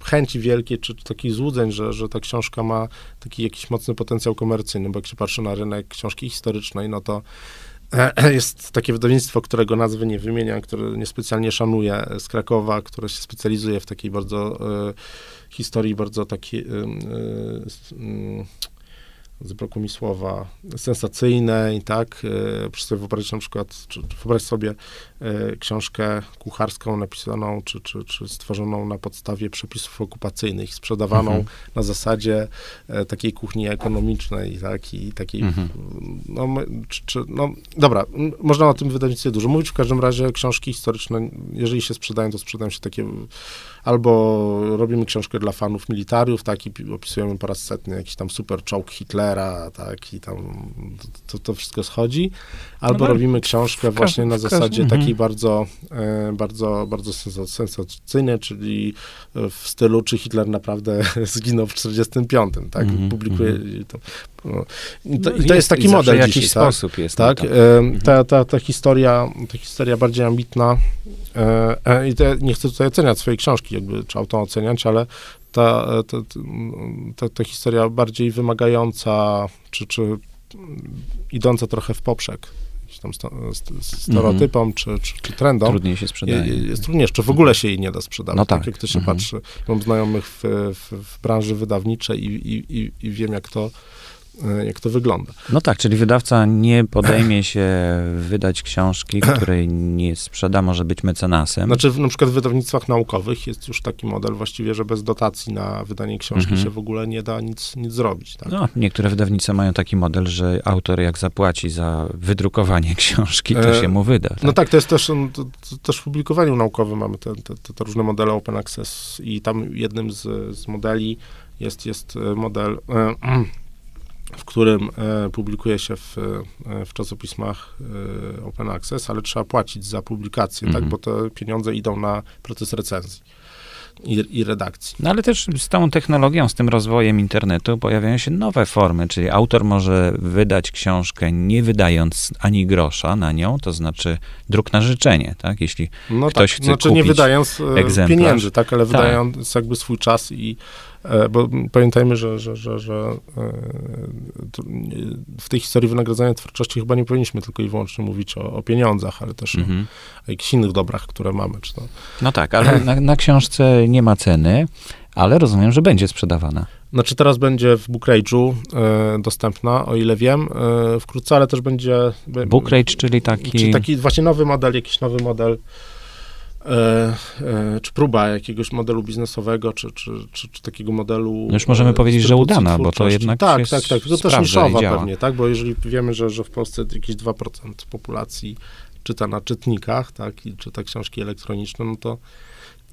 e, chęci wielkiej, czy takich złudzeń, że, że ta książka ma taki jakiś mocny potencjał komercyjny, bo jak się patrzy na rynek książki historycznej, no to e, jest takie wydawnictwo, którego nazwy nie wymieniam, które niespecjalnie szanuję, z Krakowa, które się specjalizuje w takiej bardzo historii bardzo takiej, zabrakło mi słowa, sensacyjnej, tak? E, proszę sobie wyobrazić na przykład, czy, wyobraź sobie e, książkę kucharską napisaną, czy, czy, czy stworzoną na podstawie przepisów okupacyjnych, sprzedawaną mhm. na zasadzie e, takiej kuchni ekonomicznej, tak? I takiej, mhm. no, czy, czy, no, dobra, można o tym wydawnictwie dużo mówić, w każdym razie książki historyczne, jeżeli się sprzedają, to sprzedają się takie albo robimy książkę dla fanów militariów, tak, i opisujemy po raz setny jakiś tam super czołg Hitlera, tak, i tam to, to wszystko schodzi, albo no, robimy książkę właśnie na zasadzie takiej mhm. bardzo, e, bardzo, bardzo sensacyjnej, czyli w stylu, czy Hitler naprawdę zginął w 45, tak, -hmm, publikuje -hmm. to, i to, no, i to jest, taki model w jakiś tak? sposób jest. Tak, tak. E, ta, ta, ta historia, ta historia bardziej ambitna, E, e, I te, nie chcę tutaj oceniać swojej książki, jakby trzeba to oceniać, ale ta, ta, ta, ta historia bardziej wymagająca, czy, czy idąca trochę w poprzek tam stereotypom mm -hmm. czy, czy, czy, trendom. Trudniej się sprzedaje. Jest, jest trudniejsze, czy w ogóle się jej nie da sprzedawać. No tak. tak jak to się mm -hmm. patrzy. Mam znajomych w, w, w branży wydawniczej i, i, i, i wiem, jak to jak to wygląda. No tak, czyli wydawca nie podejmie się wydać książki, której nie sprzeda, może być mecenasem. Znaczy, na przykład w wydawnictwach naukowych jest już taki model właściwie, że bez dotacji na wydanie książki mhm. się w ogóle nie da nic, nic zrobić. Tak? No, niektóre wydawnictwa mają taki model, że autor jak zapłaci za wydrukowanie książki, to e, się mu wyda. Tak? No tak, to jest też, to, to też w publikowaniu naukowym mamy te, te, te, te, różne modele open access i tam jednym z, z modeli jest, jest model e, w którym e, publikuje się w, e, w czasopismach e, Open Access, ale trzeba płacić za publikację, tak, mhm. bo te pieniądze idą na proces recenzji. I, i, redakcji. No ale też z tą technologią, z tym rozwojem internetu pojawiają się nowe formy, czyli autor może wydać książkę nie wydając ani grosza na nią, to znaczy druk na życzenie, tak? Jeśli no ktoś tak, chce znaczy kupić nie wydając egzemplarz, pieniędzy, tak, ale tak. wydając jakby swój czas i bo pamiętajmy, że, że, że, że e, w tej historii wynagradzania twórczości chyba nie powinniśmy tylko i wyłącznie mówić o, o pieniądzach, ale też mhm. o, o, jakichś innych dobrach, które mamy. Czy to... No tak, ale na, na książce nie ma ceny, ale rozumiem, że będzie sprzedawana. Znaczy teraz będzie w Bookrage'u e, dostępna, o ile wiem, e, wkrótce, ale też będzie... Bookrage, czyli taki... Czyli taki właśnie nowy model, jakiś nowy model E, e, czy próba jakiegoś modelu biznesowego, czy, czy, czy, czy takiego modelu. No już możemy powiedzieć, że udana, bo to jednak. Tak, tak, tak. To też niszowa pewnie, tak? Bo jeżeli wiemy, że, że w Polsce jakieś 2% populacji czyta na czytnikach, tak, i czyta książki elektroniczne, no to.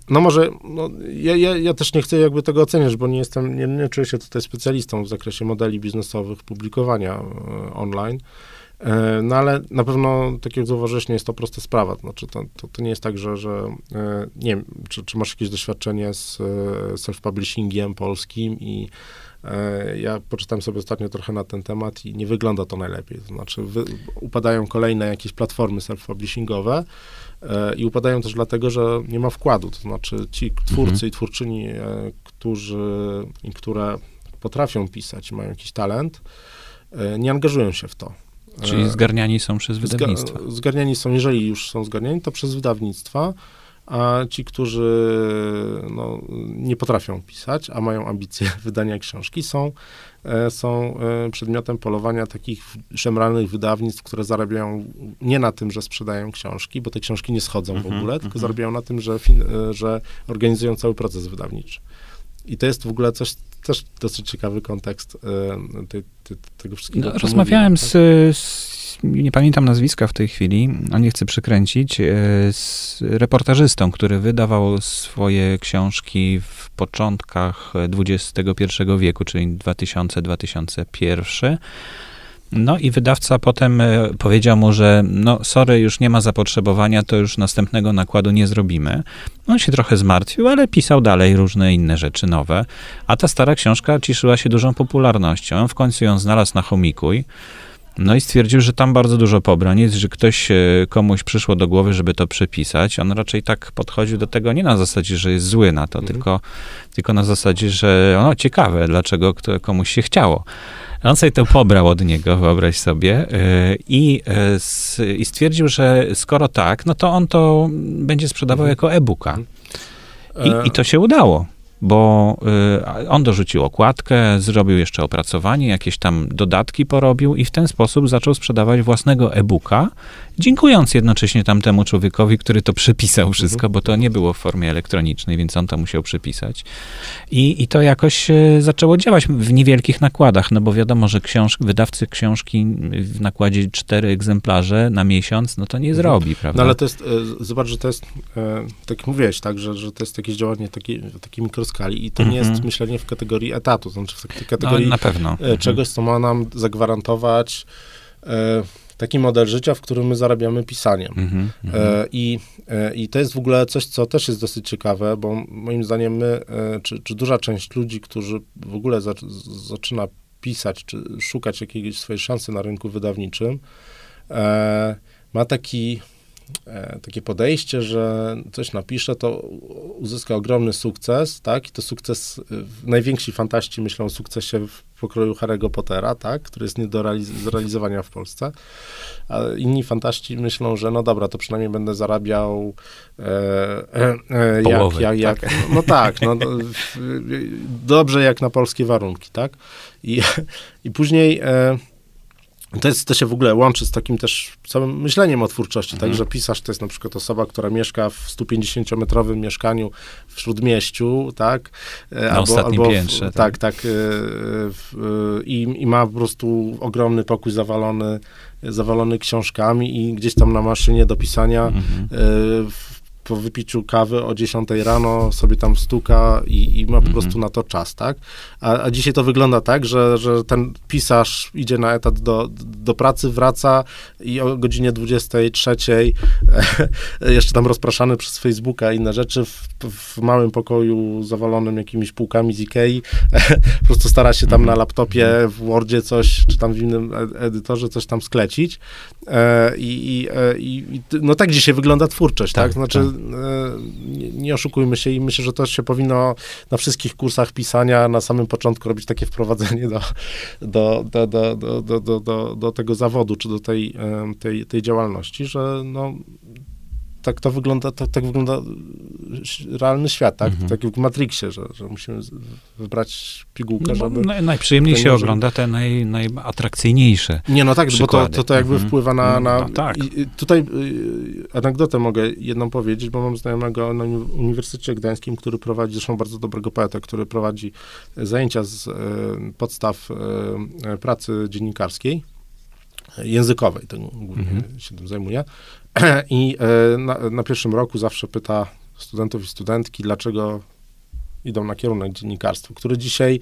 No może, no, ja, ja, ja też nie chcę jakby tego oceniać, bo nie jestem, nie, nie czuję się tutaj specjalistą w zakresie modeli biznesowych publikowania e, online. E, no ale na pewno, tak jak zauważyłeś, nie jest to prosta sprawa. Znaczy, to, to, to nie jest tak, że, że e, nie wiem, czy, czy masz jakieś doświadczenie z e, self-publishingiem polskim i ja poczytałem sobie ostatnio trochę na ten temat i nie wygląda to najlepiej. To znaczy, wy, upadają kolejne jakieś platformy self-publishingowe i upadają też dlatego, że nie ma wkładu. To znaczy, ci twórcy mhm. i twórczyni, którzy i które potrafią pisać, mają jakiś talent, nie angażują się w to. Czyli e, zgarniani są przez wydawnictwa. Zgarniani są, jeżeli już są zgarniani, to przez wydawnictwa, a ci, którzy no, nie potrafią pisać, a mają ambicje wydania książki, są, e, są e, przedmiotem polowania takich szemranych wydawnictw, które zarabiają nie na tym, że sprzedają książki, bo te książki nie schodzą w mhm, ogóle, mm -hmm. tylko zarabiają na tym, że, że organizują cały proces wydawniczy. I to jest w ogóle coś, też dosyć ciekawy kontekst e, tej, tej, tego wszystkiego. No, rozmawiałem mówiłem, z, tak? z, nie pamiętam nazwiska w tej chwili, a nie chcę przykręcić, e, z reportażystą, który wydawał swoje książki w początkach XXI wieku, czyli 2000-2001 no i wydawca potem e, powiedział mu, że no sorry, już nie ma zapotrzebowania, to już następnego nakładu nie zrobimy. On się trochę zmartwił, ale pisał dalej różne inne rzeczy nowe. A ta stara książka cieszyła się dużą popularnością. W końcu ją znalazł na chomikuj. No i stwierdził, że tam bardzo dużo pobrań jest, że ktoś e, komuś przyszło do głowy, żeby to przepisać. On raczej tak podchodził do tego nie na zasadzie, że jest zły na to, mhm. tylko, tylko na zasadzie, że no ciekawe, dlaczego komuś się chciało. On sobie to pobrał od niego, wyobraź sobie, e, i, e, i stwierdził, że skoro tak, no to on to będzie sprzedawał jako e-booka. I, I to się udało bo y, on dorzucił okładkę, zrobił jeszcze opracowanie, jakieś tam dodatki porobił i w ten sposób zaczął sprzedawać własnego e-booka, dziękując jednocześnie tamtemu człowiekowi, który to przepisał wszystko, bo to nie było w formie elektronicznej, więc on to musiał przepisać. I, i to jakoś y, zaczęło działać w niewielkich nakładach, no bo wiadomo, że książ wydawcy książki w nakładzie cztery egzemplarze na miesiąc, no to nie mhm. zrobi, prawda? No ale to jest, y, zobacz, że to jest, tak jak mówiłeś, tak, że, że to jest jakieś działanie taki, taki mikro skali i to mm -hmm. nie jest mhm. myślenie w kategorii etatu, to znaczy w kategorii no, na pewno. E, czegoś, co ma nam zagwarantować e, taki model życia, w którym my zarabiamy pisaniem. Mm -hmm. e, i, e, I to jest w ogóle coś, co też jest dosyć ciekawe, bo moim zdaniem my, e, czy, czy duża część ludzi, którzy w ogóle za, zaczyna pisać, czy szukać jakiejś swojej szansy na rynku wydawniczym, e, ma taki takie podejście, że coś napisze, to uzyska ogromny sukces, tak? I to sukces, e, najwięksi fantaści myślą o sukcesie w pokroju Harry'ego Pottera, tak? Który jest nie do zrealizowania w Polsce. A inni fantaści myślą, że no dobra, to przynajmniej będę zarabiał e, e, e, Połowę, jak, jak, tak? jak, no tak, no, dobrze jak na polskie warunki, tak? I, i później e, to, jest, to się w ogóle łączy z takim też całym myśleniem o twórczości, tak, mhm. tak, że pisarz to jest na przykład osoba, która mieszka w 150-metrowym mieszkaniu w Śródmieściu, tak, e, na albo, albo piętrze, w, tak, tak, tak i, i ma po prostu ogromny pokój zawalony, zawalony książkami i gdzieś tam na maszynie do pisania mhm. w, po wypiciu kawy o 10 rano sobie tam stuka i, i ma po mhm. prostu na to czas, tak? A, a, dzisiaj to wygląda tak, że, że ten pisarz idzie na etat do, do pracy, wraca i o godzinie 23 jeszcze tam rozpraszany przez Facebooka i inne rzeczy w, w małym pokoju zawalonym jakimiś półkami z Ikei po prostu stara się tam na mhm. laptopie w Wordzie coś, czy tam w innym e, edytorze coś tam sklecić e, i, i, e, i no tak dzisiaj wygląda twórczość, tak? tak? Znaczy tak E, nie oszukujmy się i myślę, że to się powinno na wszystkich kursach pisania na samym początku robić takie wprowadzenie do, do, do, do, do, do, do, do tego zawodu, czy do tej, e, tej, tej działalności, że no, tak to wygląda, tak, tak wygląda realny świat, tak? Mhm. Tak jak w Matrixie, że, że musimy wybrać pigułkę, no, żeby... Naj, najprzyjemniej się ogląda te naj, najatrakcyjniejsze Nie, no tak, przykłady. bo to, to, to jakby mhm. wpływa na... na no, tak. I, tutaj y, anegdotę mogę jedną powiedzieć, bo mam znajomego na Uniwersytecie Gdańskim, który prowadzi, zresztą bardzo dobrego poeta, który prowadzi zajęcia z y, podstaw y, pracy dziennikarskiej, językowej, ten głównie mhm. się tym zajmuje. I e, na, na, pierwszym roku zawsze pyta studentów i studentki, dlaczego idą na kierunek dziennikarstwa, który dzisiaj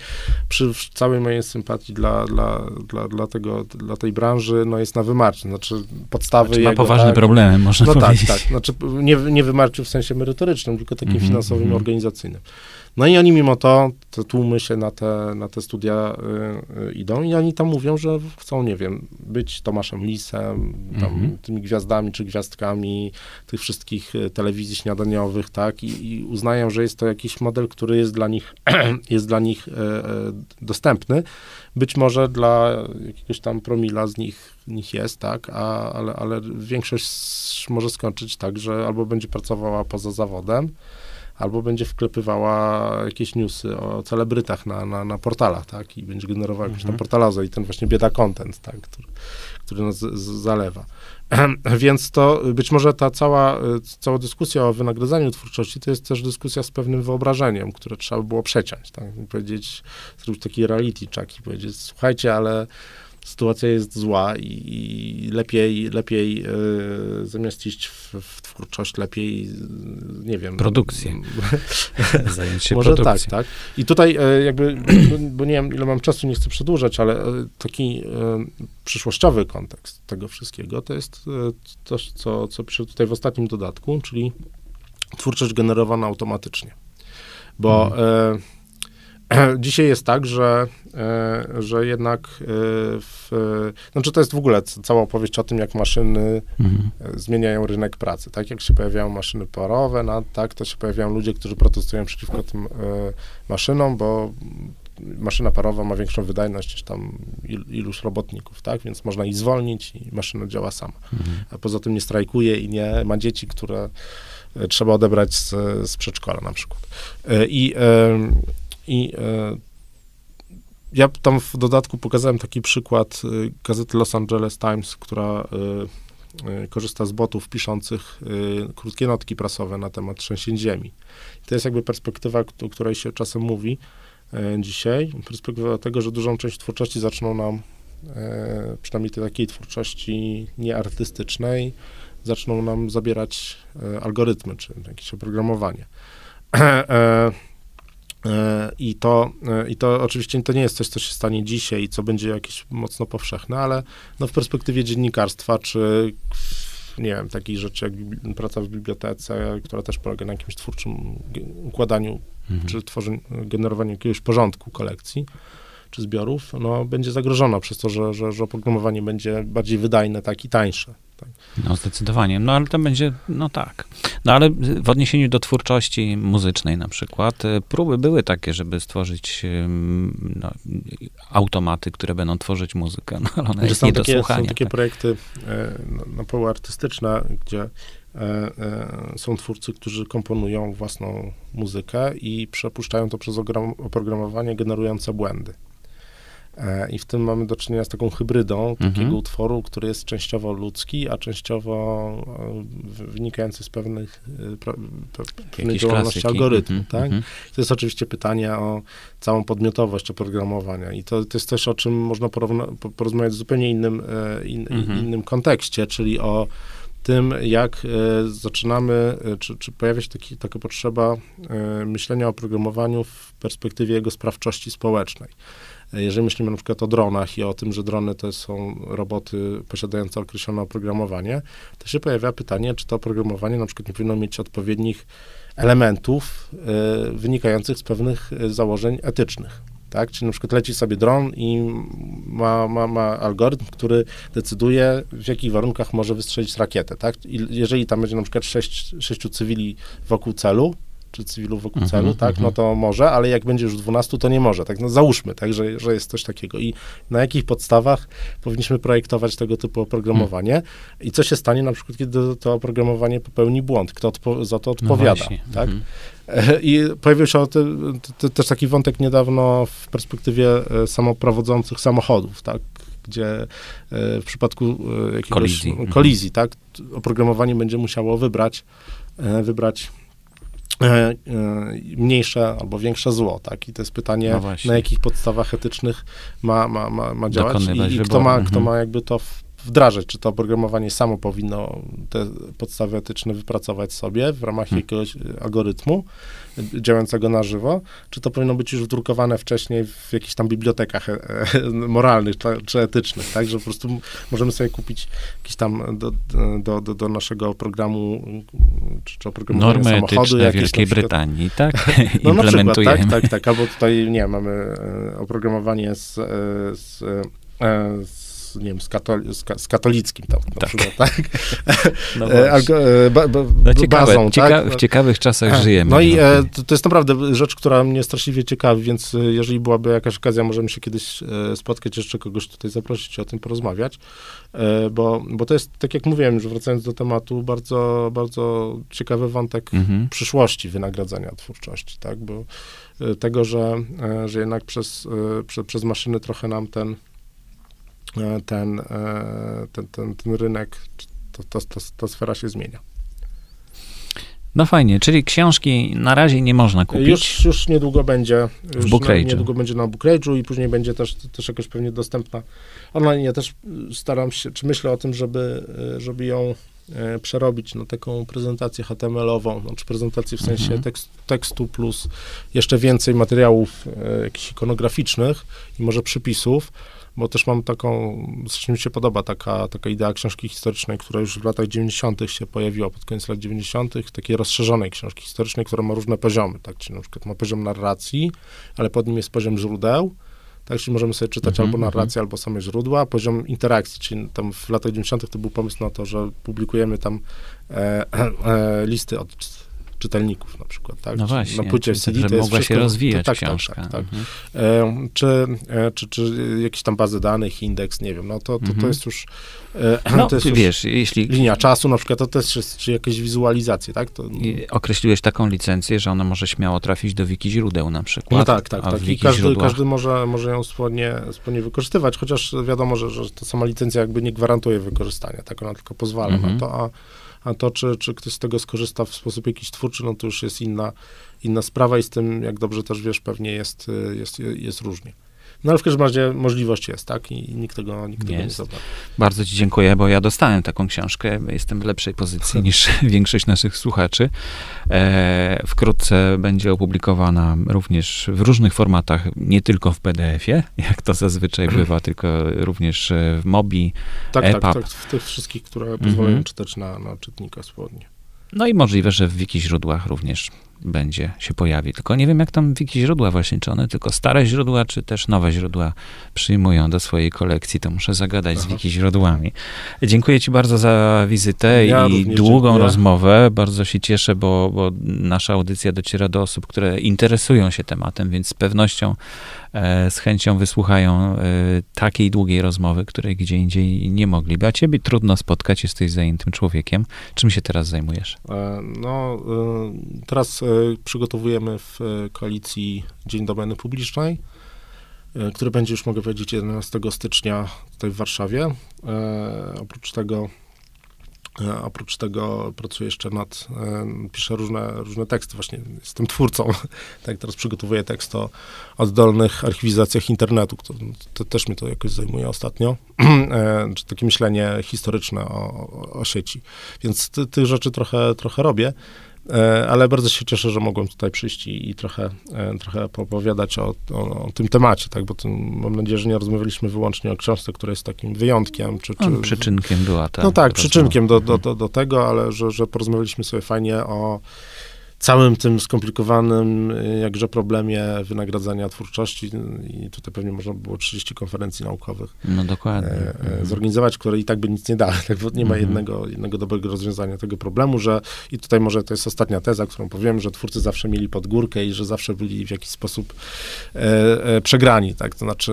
przy całej mojej sympatii dla, dla, dla, dla, tego, dla tej branży no jest na wymarciu. Znaczy podstawy znaczy ma jego, poważne tak, problemy, można no tak, powiedzieć. tak, tak. Znaczy nie, nie wymarciu w sensie merytorycznym, tylko takim mm -hmm, finansowym, -hmm. organizacyjnym. No i oni mimo to, te tłumy się na te, na te studia y, y, idą i oni tam mówią, że chcą, nie wiem, być Tomaszem Lisem, tam, mm -hmm. tymi gwiazdami czy gwiazdkami tych wszystkich y, telewizji śniadaniowych, tak, I, i uznają, że jest to jakiś model, który jest dla nich, jest dla nich y, dostępny. Być może dla jakiegoś tam promila z nich, nich jest, tak, A, ale, ale większość może skończyć tak, że albo będzie pracowała poza zawodem, albo będzie wklepywała jakieś newsy o celebrytach na, na, na portalach, tak, i będzie generowała jakąś tam mhm. portalazę i ten właśnie bieda content, tak, który, który nas z, z zalewa. Więc to być może ta cała, cała dyskusja o wynagradzaniu twórczości to jest też dyskusja z pewnym wyobrażeniem, które trzeba by było przeciąć, tak, powiedzieć, zrobić taki reality check i powiedzieć, słuchajcie, ale sytuacja jest zła i, i lepiej, lepiej y, zamiast iść w, w, twórczość, lepiej, y, nie wiem. Produkcję. Zająć się Może produkcją. tak, tak. I tutaj y, jakby, bo nie wiem, ile mam czasu, nie chcę przedłużać, ale taki przyszłościowy kontekst tego wszystkiego to jest coś, co, co piszę tutaj w ostatnim dodatku, czyli twórczość generowana automatycznie. Bo hmm Dzisiaj jest tak, że, e, że jednak e, w, znaczy to jest w ogóle cała opowieść o tym, jak maszyny mhm. E, zmieniają rynek pracy. Tak jak się pojawiają maszyny parowe, no, tak to się pojawiają ludzie, którzy protestują przeciwko tym maszynom, bo maszyna parowa ma większą wydajność niż tam il, iluś robotników, tak? Więc można ich zwolnić i maszyna działa sama. Mhm. A poza tym nie strajkuje i nie ma dzieci, które trzeba odebrać z, z przedszkola na przykład. I i e, ja tam w dodatku pokazałem taki przykład e, gazety Los Angeles Times, która e, korzysta z botów piszących krótkie notki prasowe na temat trzęsień ziemi. To jest jakby perspektywa, o której się czasem mówi dzisiaj. Perspektywa tego, że dużą część twórczości zaczną nam, przynajmniej tej takiej twórczości nieartystycznej, zaczną nam zabierać algorytmy, czy jakieś oprogramowanie. E, I to, e, I to oczywiście to nie jest coś, co się stanie dzisiaj i co będzie jakieś mocno powszechne, ale no w perspektywie dziennikarstwa, czy nie wiem, takich rzeczy jak praca w bibliotece, która też polega na jakimś twórczym układaniu, mhm. czy tworzeniu, generowaniu jakiegoś porządku kolekcji, czy zbiorów, no będzie zagrożona przez to, że, że, że oprogramowanie będzie bardziej wydajne, tak i tańsze. Tak. No zdecydowanie, no ale to będzie, no tak. No ale w odniesieniu do twórczości muzycznej na przykład, y, próby były takie, żeby stworzyć no, automaty, które będą tworzyć muzykę, no ale one jest nie takie, do słuchania. Są takie tak. projekty e, na polu artystyczne, gdzie e, e, są twórcy, którzy komponują własną muzykę i przepuszczają to przez oprogramowanie generujące błędy. E, I w tym mamy do czynienia z taką hybrydą mhm. takiego utworu, który jest częściowo ludzki, a częściowo e, wynikający z pewnych e, pewnej działalności algorytmu. Mhm, tak? Mhm. To jest oczywiście pytanie o całą podmiotowość oprogramowania i to, to jest też o czym można porozmawiać w zupełnie innym, in, innym kontekście, czyli o tym, jak zaczynamy, czy, czy pojawia się taki, taka potrzeba myślenia o programowaniu w perspektywie jego sprawczości społecznej. Jeżeli myślimy na przykład o dronach i o tym, że drony to są roboty posiadające określone oprogramowanie, to się pojawia pytanie, czy to oprogramowanie na przykład nie powinno mieć odpowiednich elementów y, wynikających z pewnych e, założeń etycznych. tak? Czyli na przykład leci sobie dron i ma, ma, ma algorytm, który decyduje, w jakich warunkach może wystrzelić rakietę, tak? I jeżeli tam będzie na przykład sześć, sześciu cywili wokół celu, czy cywilów wokół mm -hmm, celu, tak, mm -hmm. no to może, ale jak będzie już 12, to nie może, tak, no załóżmy, tak, że, że jest coś takiego. I na jakich podstawach powinniśmy projektować tego typu oprogramowanie? Mm. i co się stanie na przykład, kiedy to oprogramowanie popełni błąd, kto za to no odpowiada, no tak. Mm -hmm. I pojawił się te, te, też taki wątek niedawno w perspektywie e, samoprowadzących samochodów, tak, gdzie e, w przypadku jakiegoś kolizji, kolizji tak, oprogramowanie będzie musiało wybrać, wybrać mniejsze albo większe zło, tak? I to jest pytanie, no na jakich podstawach etycznych ma, ma, ma, ma działać i, i kto, ma, mhm. kto ma jakby to wdrażać, czy to oprogramowanie samo powinno te podstawy etyczne wypracować sobie w ramach hmm. jakiegoś algorytmu działającego na żywo, czy to powinno być już wdrukowane wcześniej w jakichś tam bibliotekach e, e, moralnych czy etycznych, tak, że po prostu możemy sobie kupić jakiś tam do, do, do, do naszego programu, czy, czy oprogramowania Normy samochodu. Normy Wielkiej przykład, Brytanii, tak? No na przykład, tak, tak, tak, albo tutaj, nie, mamy e, oprogramowanie z, z, z nie wiem, z, katoli z, z katolickim tam tak. przykład, tak? No e, e, ba, ba, no ciekawe, bazą, cieka tak? W ciekawych czasach A, żyjemy. No i no. e, to, to, jest naprawdę rzecz, która mnie straszliwie ciekawi, więc jeżeli byłaby jakaś okazja, możemy się kiedyś e, spotkać, jeszcze kogoś tutaj zaprosić i o tym porozmawiać, e, bo, bo to jest, tak jak mówiłem, że wracając do tematu, bardzo, bardzo ciekawy wątek mhm. przyszłości wynagradzania twórczości, tak, bo tego, że, że jednak przez, przez maszyny trochę nam ten E, ten, e, ten, ten, ten rynek, to, to, to, ta sfera się zmienia. No fajnie, czyli książki na razie nie można kupić. Już, już niedługo będzie. W Bookrage'u. Niedługo będzie na Bookrage'u i później będzie też, też jakoś pewnie dostępna online. Ja też staram się, czy myślę o tym, żeby, żeby ją e, przerobić na taką prezentację HTML-ową, znaczy prezentację w sensie mhm. tekst, tekstu plus jeszcze więcej materiałów jakichś ikonograficznych i może przypisów, bo też mam taką, strasznie mi się podoba taka, taka idea książki historycznej, która już w latach 90. się pojawiła, pod koniec lat 90., takiej rozszerzonej książki historycznej, która ma różne poziomy, tak, czyli na przykład ma poziom narracji, ale pod nim jest poziom źródeł, tak, czyli możemy sobie czytać mm -hmm, albo narrację, mm -hmm. albo same źródła, poziom interakcji, czyli tam w latach 90. to był pomysł na to, że publikujemy tam e, e, listy od czytelników na przykład, tak? No właśnie, na płycie CD to, to mogła wszystko, się rozwijać tak, tak, książka. Tak, tak, mhm. e, czy, e, czy, czy jakieś tam bazy danych, indeks, nie wiem, no to, to, mhm. to jest już e, no, to jest wiesz, jeśli... linia czasu na przykład, to też jest, czy jakieś wizualizacje, tak? To... określiłeś taką licencję, że ona może śmiało trafić do wiki źródeł na przykład. No tak, tak, tak. I każdy, każdy może, może ją spłodnie, spłodnie wykorzystywać, chociaż wiadomo, że, że ta sama licencja jakby nie gwarantuje wykorzystania, tak? Ona tylko pozwala mhm. na to, a a to, czy, czy ktoś z tego skorzysta w sposób jakiś twórczy, no to już jest inna, inna sprawa i z tym, jak dobrze też wiesz, pewnie jest, jest, jest różnie. No ale w każdym razie możliwość jest, tak? I nikt tego, nikt tego nie zabrał. Bardzo ci dziękuję, bo ja dostałem taką książkę. Jestem w lepszej pozycji niż większość naszych słuchaczy. E, wkrótce będzie opublikowana również w różnych formatach, nie tylko w PDF-ie, jak to zazwyczaj bywa, tylko również w Mobi, Tak, EPUB. tak, tak, w tych wszystkich, które pozwalają mm -hmm. czytać na, na czytnika swobodnie. No i możliwe, że w wiki źródłach również będzie się pojawi. Tylko nie wiem, jak tam wiki źródła właśnie, czy one tylko stare źródła, czy też nowe źródła przyjmują do swojej kolekcji. To muszę zagadać Aha. z wiki źródłami. Dziękuję ci bardzo za wizytę ja i długą dziękuję. rozmowę. Bardzo się cieszę, bo, bo nasza audycja dociera do osób, które interesują się tematem, więc z pewnością z chęcią wysłuchają e, takiej długiej rozmowy, której gdzie indziej nie mogliby. A ciebie trudno spotkać, jesteś zajętym człowiekiem. Czym się teraz zajmujesz? E, no, teraz przygotowujemy w koalicji Dzień Domeny Publicznej, który będzie już, mogę powiedzieć, 11 stycznia tutaj w Warszawie. Oprócz tego E, oprócz tego pracuję jeszcze nad, e, piszę różne, różne teksty, właśnie jestem twórcą, tak teraz przygotowuję tekst o oddolnych archiwizacjach internetu, to, to też mnie to jakoś zajmuje ostatnio, e, czy takie myślenie historyczne o, o sieci, więc ty, tych rzeczy trochę, trochę robię. E, ale bardzo się cieszę, że mogłem tutaj przyjść i, i trochę, e, trochę opowiadać o, o, o, tym temacie, tak, bo mam nadzieję, że nie rozmawialiśmy wyłącznie o książce, która jest takim wyjątkiem. Czy, czy, przyczynkiem była ta. No tak, przyczynkiem do, do, do, do tego, ale że, że porozmawialiśmy sobie fajnie o całym tym skomplikowanym jakże problemie wynagradzania twórczości i tutaj pewnie można było 30 konferencji naukowych no, dokładnie. Mhm. zorganizować, które i tak by nic nie dały. Tak, nie ma mhm. jednego, jednego dobrego rozwiązania tego problemu, że i tutaj może to jest ostatnia teza, którą powiem, że twórcy zawsze mieli pod górkę i że zawsze byli w jakiś sposób e, e, przegrani, tak, to znaczy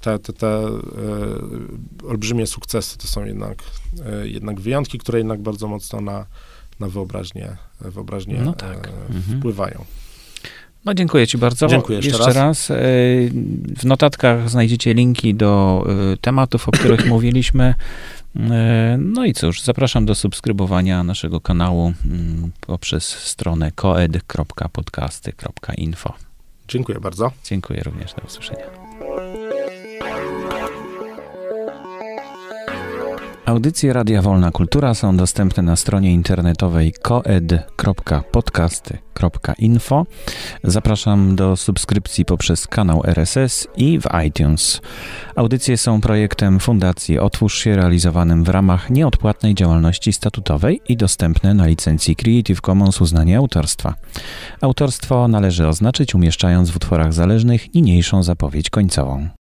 te, te, te e, olbrzymie sukcesy to są jednak, e, jednak wyjątki, które jednak bardzo mocno na, na wyobraźnię, wyobraźnię no tak. E, mhm. wpływają. No dziękuję Ci bardzo. Dziękuję jeszcze, jeszcze raz. raz. W notatkach znajdziecie linki do tematów, o których mówiliśmy. No i cóż, zapraszam do subskrybowania naszego kanału mm, poprzez stronę koed.podcasty.info. Dziękuję bardzo. Dziękuję również. Do usłyszenia. Audycje Radia Wolna Kultura są dostępne na stronie internetowej koed.podcasty.info. Zapraszam do subskrypcji poprzez kanał RSS i w iTunes. Audycje są projektem Fundacji Otwórz się realizowanym w ramach nieodpłatnej działalności statutowej i dostępne na licencji Creative Commons uznanie autorstwa. Autorstwo należy oznaczyć umieszczając w utworach zależnych niniejszą zapowiedź końcową.